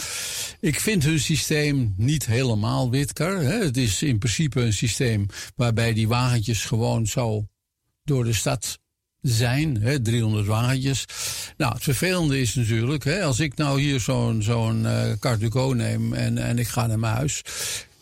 Ik vind hun systeem niet helemaal witkar. Hè. Het is in principe een systeem waarbij die wagentjes gewoon zo door de stad zijn, hè, 300 wagentjes. Nou, het vervelende is natuurlijk, hè, als ik nou hier zo'n zo'n uh, neem en, en ik ga naar mijn huis,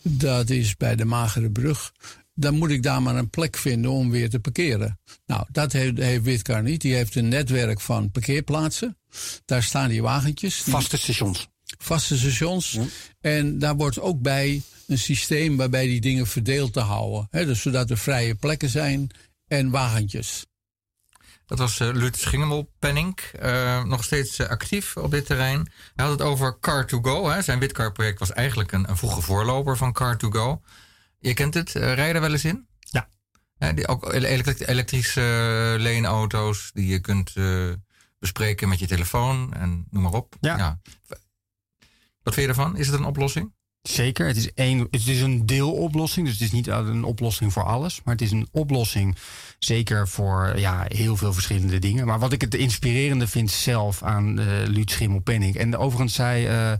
dat is bij de Magere Brug dan moet ik daar maar een plek vinden om weer te parkeren. Nou, dat heeft, heeft Witcar niet. Die heeft een netwerk van parkeerplaatsen. Daar staan die wagentjes. vaste stations. Vaste stations. En daar wordt ook bij een systeem waarbij die dingen verdeeld te houden. He, dus zodat er vrije plekken zijn en wagentjes. Dat was uh, Lut Schingemelpenning, uh, nog steeds uh, actief op dit terrein. Hij had het over Car2Go. Zijn Witcar-project was eigenlijk een, een vroege voorloper van Car2Go. Je kent het, uh, rijden wel eens in? Ja. die, ook elektrische uh, leenauto's die je kunt uh, bespreken met je telefoon en noem maar op. Ja. ja. Wat vind je ervan? Is het een oplossing? Zeker, het is, een, het is een deeloplossing. Dus het is niet een oplossing voor alles. Maar het is een oplossing zeker voor ja, heel veel verschillende dingen. Maar wat ik het inspirerende vind zelf aan uh, Luut Schimmelpenning... en overigens zei uh,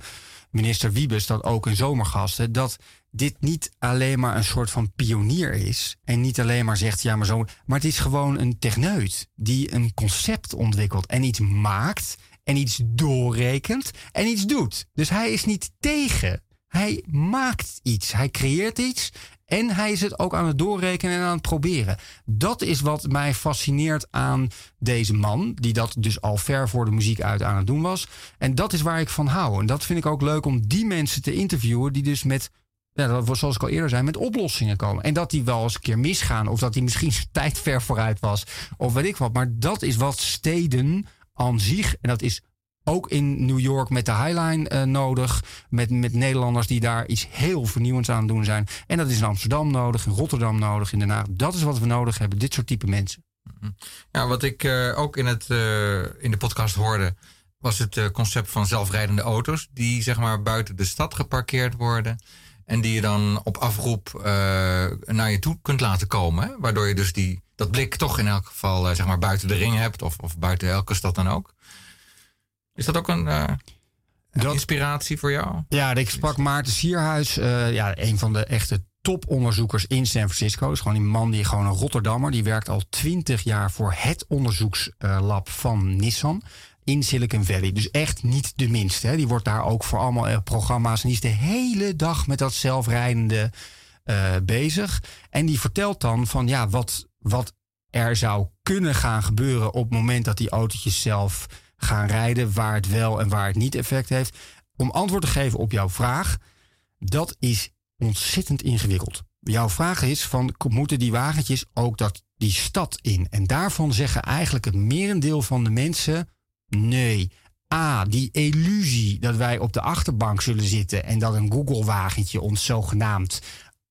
minister Wiebes dat ook in zomergasten... dat dit niet alleen maar een soort van pionier is. En niet alleen maar zegt, ja, maar zo. Maar het is gewoon een techneut die een concept ontwikkelt en iets maakt en iets doorrekent en iets doet. Dus hij is niet tegen. Hij maakt iets. Hij creëert iets. En hij is het ook aan het doorrekenen en aan het proberen. Dat is wat mij fascineert aan deze man. Die dat dus al ver voor de muziek uit aan het doen was. En dat is waar ik van hou. En dat vind ik ook leuk om die mensen te interviewen. Die dus met dat, zoals ik al eerder zei, met oplossingen komen. En dat die wel eens een keer misgaan. Of dat die misschien tijd ver vooruit was. Of weet ik wat. Maar dat is wat steden aan zich. En dat is ook in New York met de Highline uh, nodig. Met, met Nederlanders die daar iets heel vernieuwends aan doen zijn. En dat is in Amsterdam nodig, in Rotterdam nodig, in Den Haag. Dat is wat we nodig hebben, dit soort type mensen. Mhm. Ja, wat ik uh, ook in, het, uh, in de podcast hoorde, was het concept van zelfrijdende auto's. Die zeg maar buiten de stad geparkeerd worden. En die je dan op afroep uh, naar je toe kunt laten komen. Hè? Waardoor je dus die, dat blik toch in elk geval uh, zeg maar buiten de ring hebt. Of, of buiten elke stad dan ook. Is dat ook een, uh, dat, inspiratie voor jou? Ja, ik sprak Maarten Sierhuis. ja, een van de echte toponderzoekers in San Francisco. is gewoon die man die gewoon een Rotterdammer. Die werkt al twintig jaar voor het onderzoekslab van Nissan in Silicon Valley. Dus echt niet de minste. Hè. Die wordt daar ook voor allemaal eh, programma's. En die is de hele dag met dat zelfrijdende uh, bezig. En die vertelt dan van ja, wat, wat er zou kunnen gaan gebeuren op het moment dat die autootjes zelf gaan rijden. Waar het wel en waar het niet effect heeft. Om antwoord te geven op jouw vraag. Dat is ontzettend ingewikkeld. jouw vraag is: van, moeten die wagentjes ook dat, die stad in? En daarvan zeggen eigenlijk het merendeel van de mensen: nee. A, die illusie dat wij op de achterbank zullen zitten en dat een Google-wagentje ons zogenaamd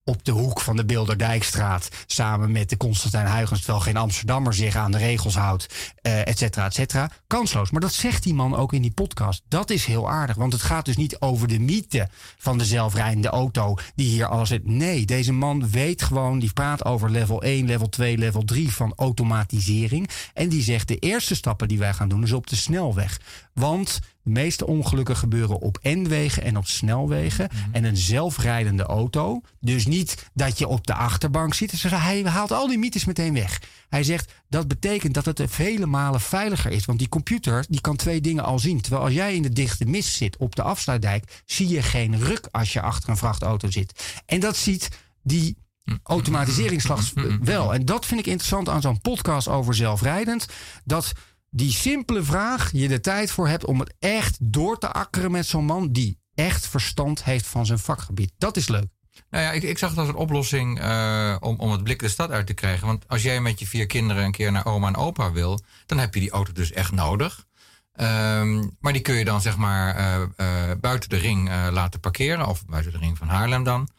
op de hoek van de Bilderdijkstraat samen met de Constantijn Huygens, terwijl geen Amsterdammer zich aan de regels houdt, uh, et cetera, et cetera. Kansloos. Maar dat zegt die man ook in die podcast. Dat is heel aardig, want het gaat dus niet over de mythe van de zelfrijdende auto die hier alles zit. Nee, deze man weet gewoon, die praat over level 1, level 2, level 3 van automatisering. En die zegt de eerste stappen die wij gaan doen is op de snelweg. Want de meeste ongelukken gebeuren op N-wegen en op snelwegen. Mhm. En een zelfrijdende auto. Dus niet dat je op de achterbank zit. Dus hij haalt al die mythes meteen weg. Hij zegt dat betekent dat het vele malen veiliger is. Want die computer die kan twee dingen al zien. Terwijl als jij in de dichte mist zit op de afsluitdijk, zie je geen ruk als je achter een vrachtauto zit. En dat ziet die automatiseringsslag wel. En dat vind ik interessant aan zo'n podcast over zelfrijdend. Dat die simpele vraag je de tijd voor hebt om het echt door te akkeren met zo'n man die echt verstand heeft van zijn vakgebied. Dat is leuk. Nou ja, ik, ik zag het als een oplossing uh, om, om het blik de stad uit te krijgen. Want als jij met je vier kinderen een keer naar oma en opa wil, dan heb je die auto dus echt nodig. Um, maar die kun je dan zeg maar uh, uh, buiten de ring laten parkeren, of buiten de ring van Haarlem dan.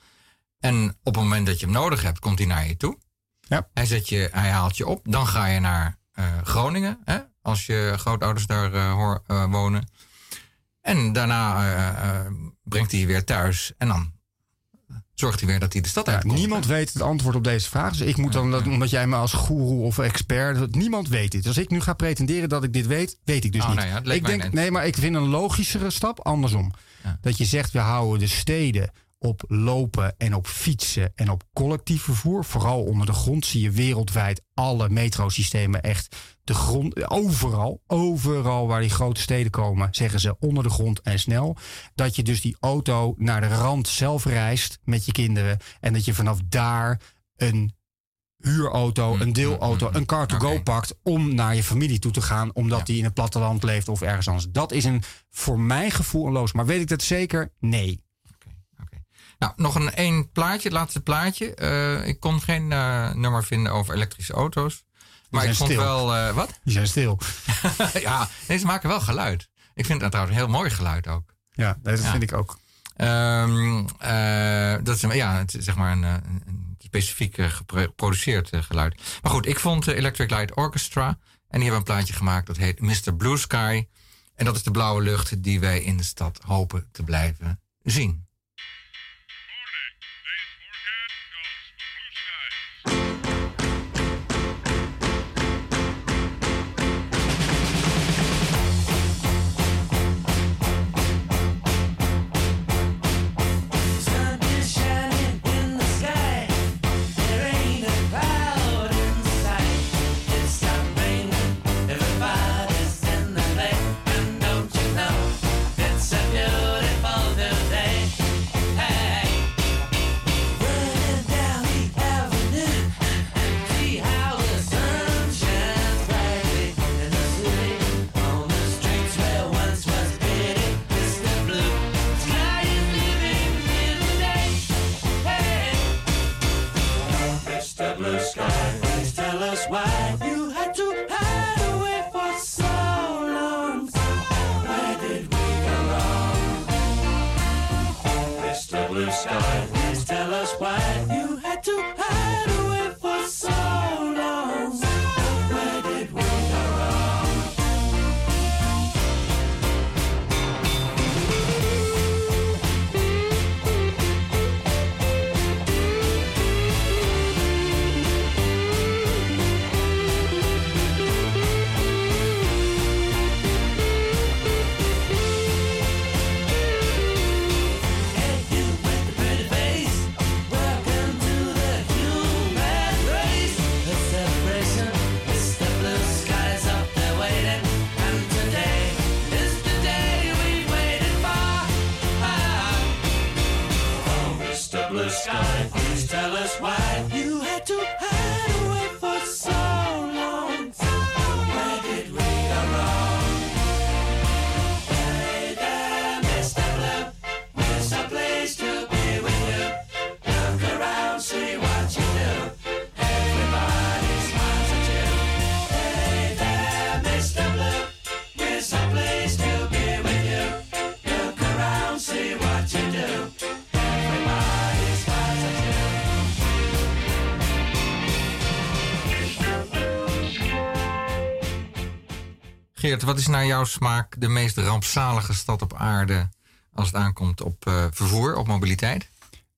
En op het moment dat je hem nodig hebt, komt hij naar je toe. Ja. Hij, zet je, hij haalt je op. Dan ga je naar Groningen. Hè? Als je grootouders daar hoor, uh, wonen. En daarna uh, brengt hij je weer thuis en dan zorgt hij weer dat hij de stad ja, uitkomt. Niemand weet het antwoord op deze vraag. Dus ik moet dan, dat, omdat jij me als goeroe of expert... Niemand weet dit. Als ik nu ga pretenderen dat ik dit weet, weet ik dus oh, niet. Nou ja, ik denk, nee, maar ik vind een logischere stap andersom. Ja. Dat je zegt, we houden de steden op lopen en op fietsen en op collectief vervoer. Vooral onder de grond zie je wereldwijd alle metrosystemen echt de grond. Overal, overal waar die grote steden komen, zeggen ze onder de grond en snel. Dat je dus die auto naar de rand zelf reist met je kinderen. En dat je vanaf daar een huurauto, mm, een deelauto, mm, mm, een car to go pakt om naar je familie toe te gaan, omdat die in het platteland leeft of ergens anders. Dat is een voor mijn gevoel een loos. Maar weet ik dat zeker? Nee. Nou, nog een één plaatje, het laatste plaatje. Uh, ik kon geen uh, nummer vinden over elektrische auto's. Maar ik vond wel. Uh, wat? Die zijn stil. ja, deze maken wel geluid. Ik vind het trouwens een heel mooi geluid ook. Ja, dat vind ik ook. Um, dat is ja, het is zeg maar een, een specifiek geproduceerd geluid. Maar goed, ik vond Electric Light Orchestra. En die hebben een plaatje gemaakt dat heet Mr. Blue Sky. En dat is de blauwe lucht die wij in de stad hopen te blijven zien. Geert, wat is naar jouw smaak de meest rampzalige stad op aarde als het aankomt op uh, vervoer, op mobiliteit?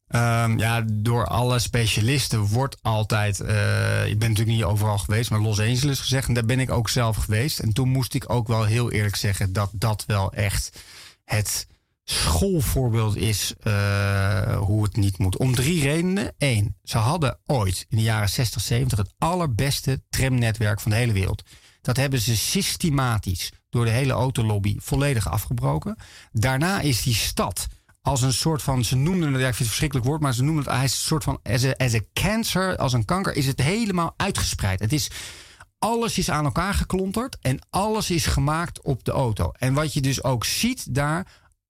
Um, ja, door alle specialisten wordt altijd. Uh, ik ben natuurlijk niet overal geweest, maar Los Angeles gezegd. En daar ben ik ook zelf geweest. En toen moest ik ook wel heel eerlijk zeggen dat dat wel echt het schoolvoorbeeld is uh, hoe het niet moet. Om drie redenen. Eén, ze hadden ooit in de jaren 60, 70 het allerbeste tramnetwerk van de hele wereld. Dat hebben ze systematisch door de hele autolobby volledig afgebroken. Daarna is die stad als een soort van, ze noemden het, ja, ik vind het een verschrikkelijk woord, maar ze noemen het, hij is een soort van, as a, as a cancer, als een kanker, is het helemaal uitgespreid. Het is, alles is aan elkaar geklonterd en alles is gemaakt op de auto. En wat je dus ook ziet daar,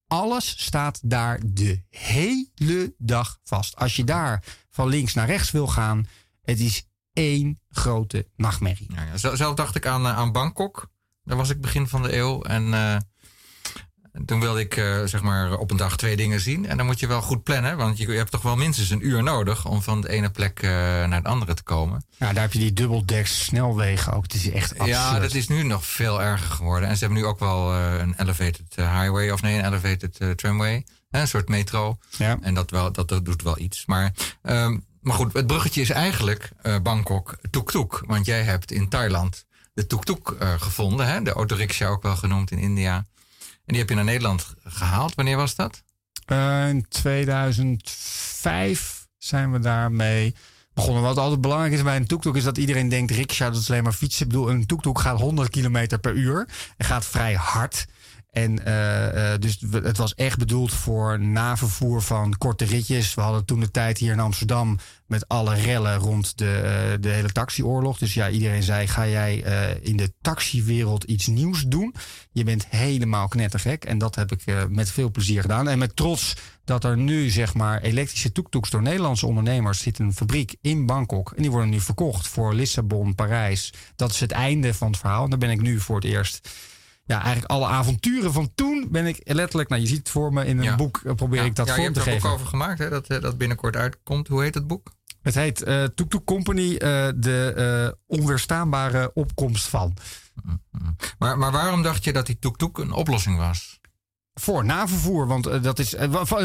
alles staat daar de hele dag vast. Als je daar van links naar rechts wil gaan, het is één grote nachtmerrie. Ja, ja. Zelf dacht ik aan, eh, aan Bangkok. Daar was ik begin van de eeuw. En uh, toen wilde ik uh, zeg maar op een dag twee dingen zien. En dan moet je wel goed plannen. Want je, je hebt toch wel minstens een uur nodig om van de ene plek uh, naar de andere te komen. Ja, daar heb je die dubbeldeks snelwegen ook. Het is echt absurd. Ja, dat is nu nog veel erger geworden. En ze hebben nu ook wel een elevated highway. Of nee, een elevated tramway. Een soort metro. Ja. En dat, wel, dat, dat doet wel iets. Maar, um, maar goed, het bruggetje is eigenlijk Bangkok Tuk Tuk. Want jij hebt in Thailand de Tuk Tuk gevonden. Hè? De autorickshaw ook wel genoemd in India. En die heb je naar Nederland gehaald. Wanneer was dat? Uh, in 2005 zijn we daarmee begonnen. Wat altijd belangrijk is bij een tuk is dat iedereen denkt... rickshaw, dat is alleen maar fietsen. Ik bedoel, een tuk gaat 100 km per uur. En gaat vrij hard. En uh, uh, dus het was echt bedoeld voor navervoer van korte ritjes. We hadden toen de tijd hier in Amsterdam met alle rellen rond de, uh, de hele taxioorlog. Dus ja, iedereen zei: ga jij in de taxiwereld iets nieuws doen? Je bent helemaal knettergek. En dat heb ik met veel plezier gedaan. En met trots dat er nu zeg maar elektrische toektoeks door Nederlandse ondernemers zit een fabriek in Bangkok. En die worden nu verkocht voor Lissabon, Parijs. Dat is het einde van het verhaal. En daar ben ik nu voor het eerst ja, eigenlijk alle avonturen van toen ben ik letterlijk, nou je ziet het voor me in een ja. boek, probeer ja. ik dat ja, vorm te geven. Je hebt er een boek over gemaakt, hè, dat, dat binnenkort uitkomt. Hoe heet het boek? Het heet uh, Tuk Tuk Company, uh, de uh, onweerstaanbare opkomst van. Maar, maar waarom dacht je dat die Tuk Tuk een oplossing was? Voor navervoer, want dat is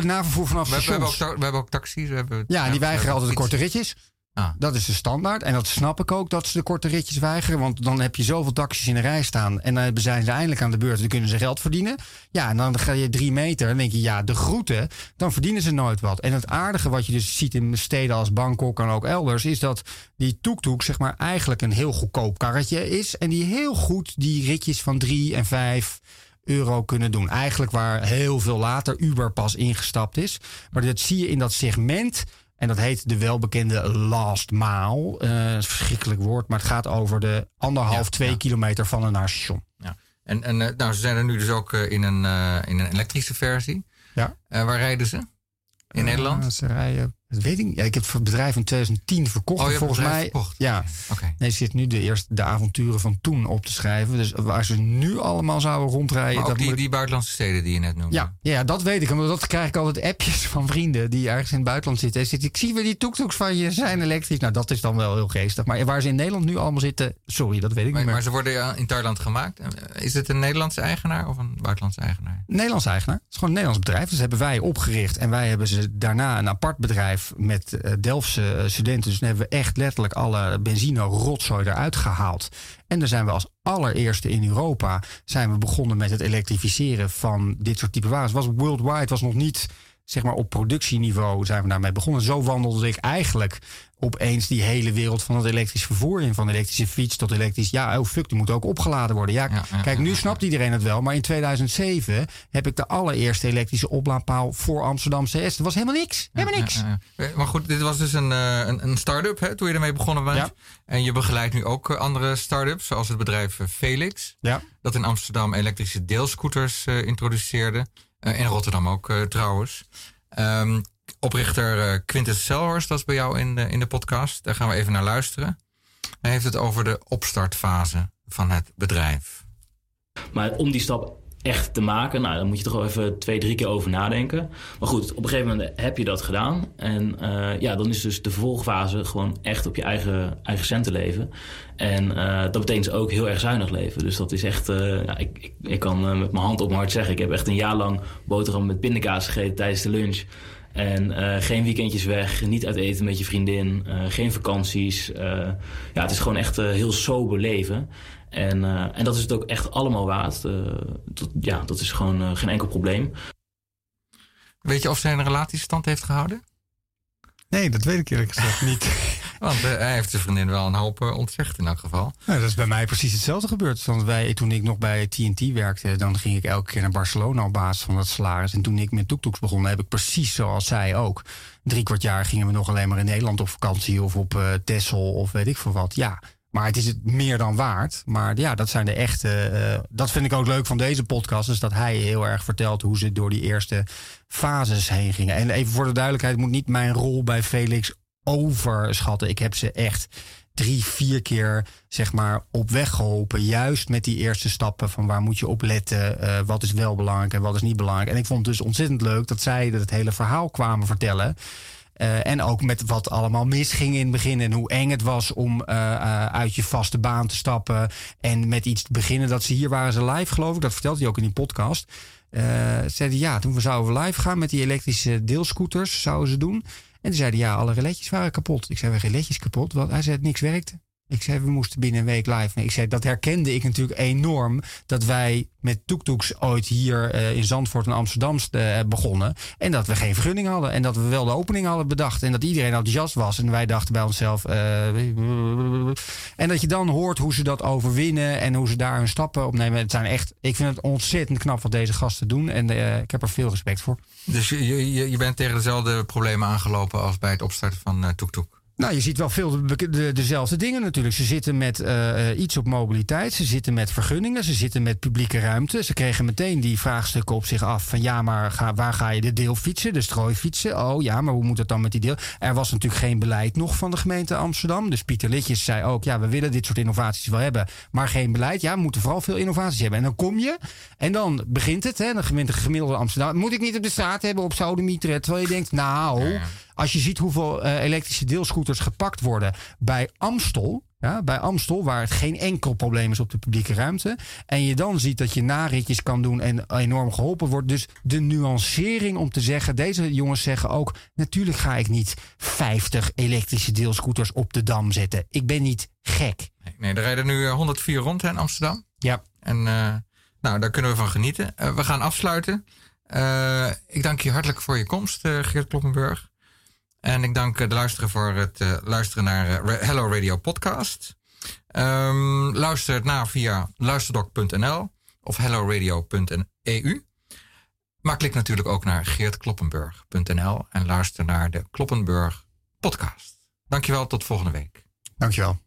navervoer vanaf we. We hebben, ook, we hebben ook taxis. We hebben, ja, die weigeren altijd de korte ritjes. Ah. Dat is de standaard. En dat snap ik ook dat ze de korte ritjes weigeren. Want dan heb je zoveel taxis in de rij staan. En dan zijn ze eindelijk aan de beurt. Dan kunnen ze geld verdienen. Ja, en dan ga je drie meter. Dan denk je, ja, de groeten. Dan verdienen ze nooit wat. En het aardige wat je dus ziet in steden als Bangkok en ook elders. Is dat die tuk zeg maar eigenlijk een heel goedkoop karretje is. En die heel goed die ritjes van drie en vijf euro kunnen doen. Eigenlijk waar heel veel later Uber pas ingestapt is. Maar dat zie je in dat segment. En dat heet de welbekende last mile. Uh, een verschrikkelijk woord, maar het gaat over de anderhalf, ja, twee ja. kilometer van een naar station. Ja. En, en uh, nou, ze zijn er nu dus ook uh, in, een, in een elektrische versie. Ja. waar rijden ze? In Nederland? Ze rijden, dat weet ik niet. Ja, ik heb het bedrijf in 2010 verkocht. Oh, volgens mij. Verkocht. Ja. Okay. Nee, ze zit nu de eerste de avonturen van toen op te schrijven. Dus waar ze nu allemaal zouden rondrijden. Maar ook dat die, die buitenlandse steden die je net noemde. Ja, ja, dat weet ik. Omdat dat krijg ik altijd appjes van vrienden die ergens in het buitenland zitten. En ik zie weer die toektoeks van je zijn elektrisch. Nou, dat is dan wel heel geestig. Maar waar ze in Nederland nu allemaal zitten, sorry, dat weet ik maar, niet meer. Maar ze worden in Thailand gemaakt. Is het een Nederlandse eigenaar of een buitenlandse eigenaar? Nederlandse eigenaar. Het is gewoon een Nederlands bedrijf. Dus hebben wij opgericht. En wij hebben ze daarna een apart bedrijf met uh, Delftse studenten. Dus hebben we echt letterlijk alle benzine rotzooi eruit gehaald. En dan zijn we als allereerste in Europa zijn we begonnen met het elektrificeren van dit soort type wagens. Was worldwide, was nog niet zeg maar op productieniveau zijn we daarmee begonnen. Zo wandelde ik eigenlijk opeens die hele wereld van het elektrisch vervoer in. Van elektrische fiets tot elektrisch. Ja, oh fuck, die moet ook opgeladen worden. Ja, ja, ja kijk, nu snapt iedereen het wel. Maar in 2007 heb ik de allereerste elektrische oplaadpaal voor Amsterdam CS. Dat was helemaal niks. Helemaal niks. Maar goed, dit was dus een, een, een start-up hè, toen je ermee begonnen bent. Ja. En je begeleidt nu ook andere start-ups, zoals het bedrijf Felix. Ja. Dat in Amsterdam elektrische deelscooters uh, introduceerde. Uh, in Rotterdam ook uh, trouwens. Um, oprichter uh, Quintus Selhorst was bij jou in de, in de podcast. Daar gaan we even naar luisteren. Hij heeft het over de opstartfase van het bedrijf. Maar om die stap echt te maken. Nou, dan moet je toch wel even twee, drie keer over nadenken. Maar goed, op een gegeven moment heb je dat gedaan. En uh, ja, dan is dus de vervolgfase gewoon echt op je eigen, eigen centen leven. En uh, dat betekent ook heel erg zuinig leven. Dus dat is echt, uh, ja, ik, ik, kan met mijn hand op mijn hart zeggen... ik heb echt een jaar lang boterham met pindakaas gegeten tijdens de lunch... En geen weekendjes weg, niet uit eten met je vriendin, geen vakanties. Ja, het is gewoon echt heel sober leven. En, en dat is het ook echt allemaal waard. Dat, ja, dat is gewoon geen enkel probleem. Weet je of zijn relatie stand heeft gehouden? Nee, dat weet ik eerlijk gezegd niet. Want hij heeft zijn vriendin wel een hoop ontzegd in elk geval. Nou, dat is bij mij precies hetzelfde gebeurd. Want wij, toen ik nog bij TNT werkte, dan ging ik elke keer naar Barcelona op basis van dat salaris. En toen ik met toektoeks begon, heb ik precies zoals zij ook. Drie kwart jaar gingen we nog alleen maar in Nederland op vakantie of op uh, Texel of weet ik veel wat. Ja, maar het is het meer dan waard. Maar ja, dat zijn de echte. Uh, dat vind ik ook leuk van deze podcast. Is dat hij heel erg vertelt hoe ze door die eerste fases heen gingen. En even voor de duidelijkheid, moet niet mijn rol bij Felix overschatten. Ik heb ze echt drie, vier keer zeg maar op weg geholpen. Juist met die eerste stappen van waar moet je op letten. Uh, wat is wel belangrijk en wat is niet belangrijk. En ik vond het dus ontzettend leuk dat zij het hele verhaal kwamen vertellen. Uh, en ook met wat allemaal misging in het begin. En hoe eng het was om uh, uit je vaste baan te stappen. En met iets te beginnen. Dat ze hier waren ze live, geloof ik. Dat vertelt hij ook in die podcast. zeiden ja, toen we zouden we live gaan met die elektrische deelscooters. Zouden ze doen. En toen zeiden ja, alle reletjes waren kapot. Ik zei, we reletjes kapot? Want hij zei, niks werkte. Ik zei, we moesten binnen een week live. Ik zei, dat herkende ik natuurlijk enorm. Dat wij met toektoeks ooit hier uh, in Zandvoort en Amsterdam uh, begonnen. En dat we geen vergunning hadden. En dat we wel de opening hadden bedacht. En dat iedereen enthousiast was. En wij dachten bij onszelf. Uh, en dat je dan hoort hoe ze dat overwinnen. En hoe ze daar hun stappen opnemen. Het zijn echt, ik vind het ontzettend knap wat deze gasten doen. En ik heb er veel respect voor. Dus je, je, je bent tegen dezelfde problemen aangelopen als bij het opstarten van Toektoek? Nou, je ziet wel veel de, de, dezelfde dingen natuurlijk. Ze zitten met uh, iets op mobiliteit, ze zitten met vergunningen, ze zitten met publieke ruimte. Ze kregen meteen die vraagstukken op zich af van ja, maar ga, waar ga je de deelfietsen, de strooifietsen? Oh ja, maar hoe moet het dan met die deel? Er was natuurlijk geen beleid nog van de gemeente Amsterdam. Dus Pieter Litjes zei ook, ja, we willen dit soort innovaties wel hebben, maar geen beleid. Ja, we moeten vooral veel innovaties hebben. En dan kom je en dan begint het, hè, de gemeente gemiddelde Amsterdam. Moet ik niet op de straat hebben op Sodemieter? Terwijl je denkt, nou... Als je ziet hoeveel uh, elektrische deelscooters gepakt worden bij Amstel. Ja, bij Amstel, waar het geen enkel probleem is op de publieke ruimte. En je dan ziet dat je naritjes kan doen en enorm geholpen wordt. Dus de nuancering om te zeggen, deze jongens zeggen ook... natuurlijk ga ik niet 50 elektrische deelscooters op de Dam zetten. Ik ben niet gek. Nee, nee er rijden nu 104 rond in Amsterdam. Ja. En uh, nou, daar kunnen we van genieten. Uh, we gaan afsluiten. Uh, ik dank je hartelijk voor je komst, Geert Kloppenburg. En ik dank de luisteren voor het uh, luisteren naar uh, Hello Radio Podcast. Um, luister het na via luisterdoc.nl of helloradio.eu. Maar klik natuurlijk ook naar geertkloppenburg.nl en luister naar de Kloppenburg Podcast. Dankjewel, tot volgende week. Dankjewel.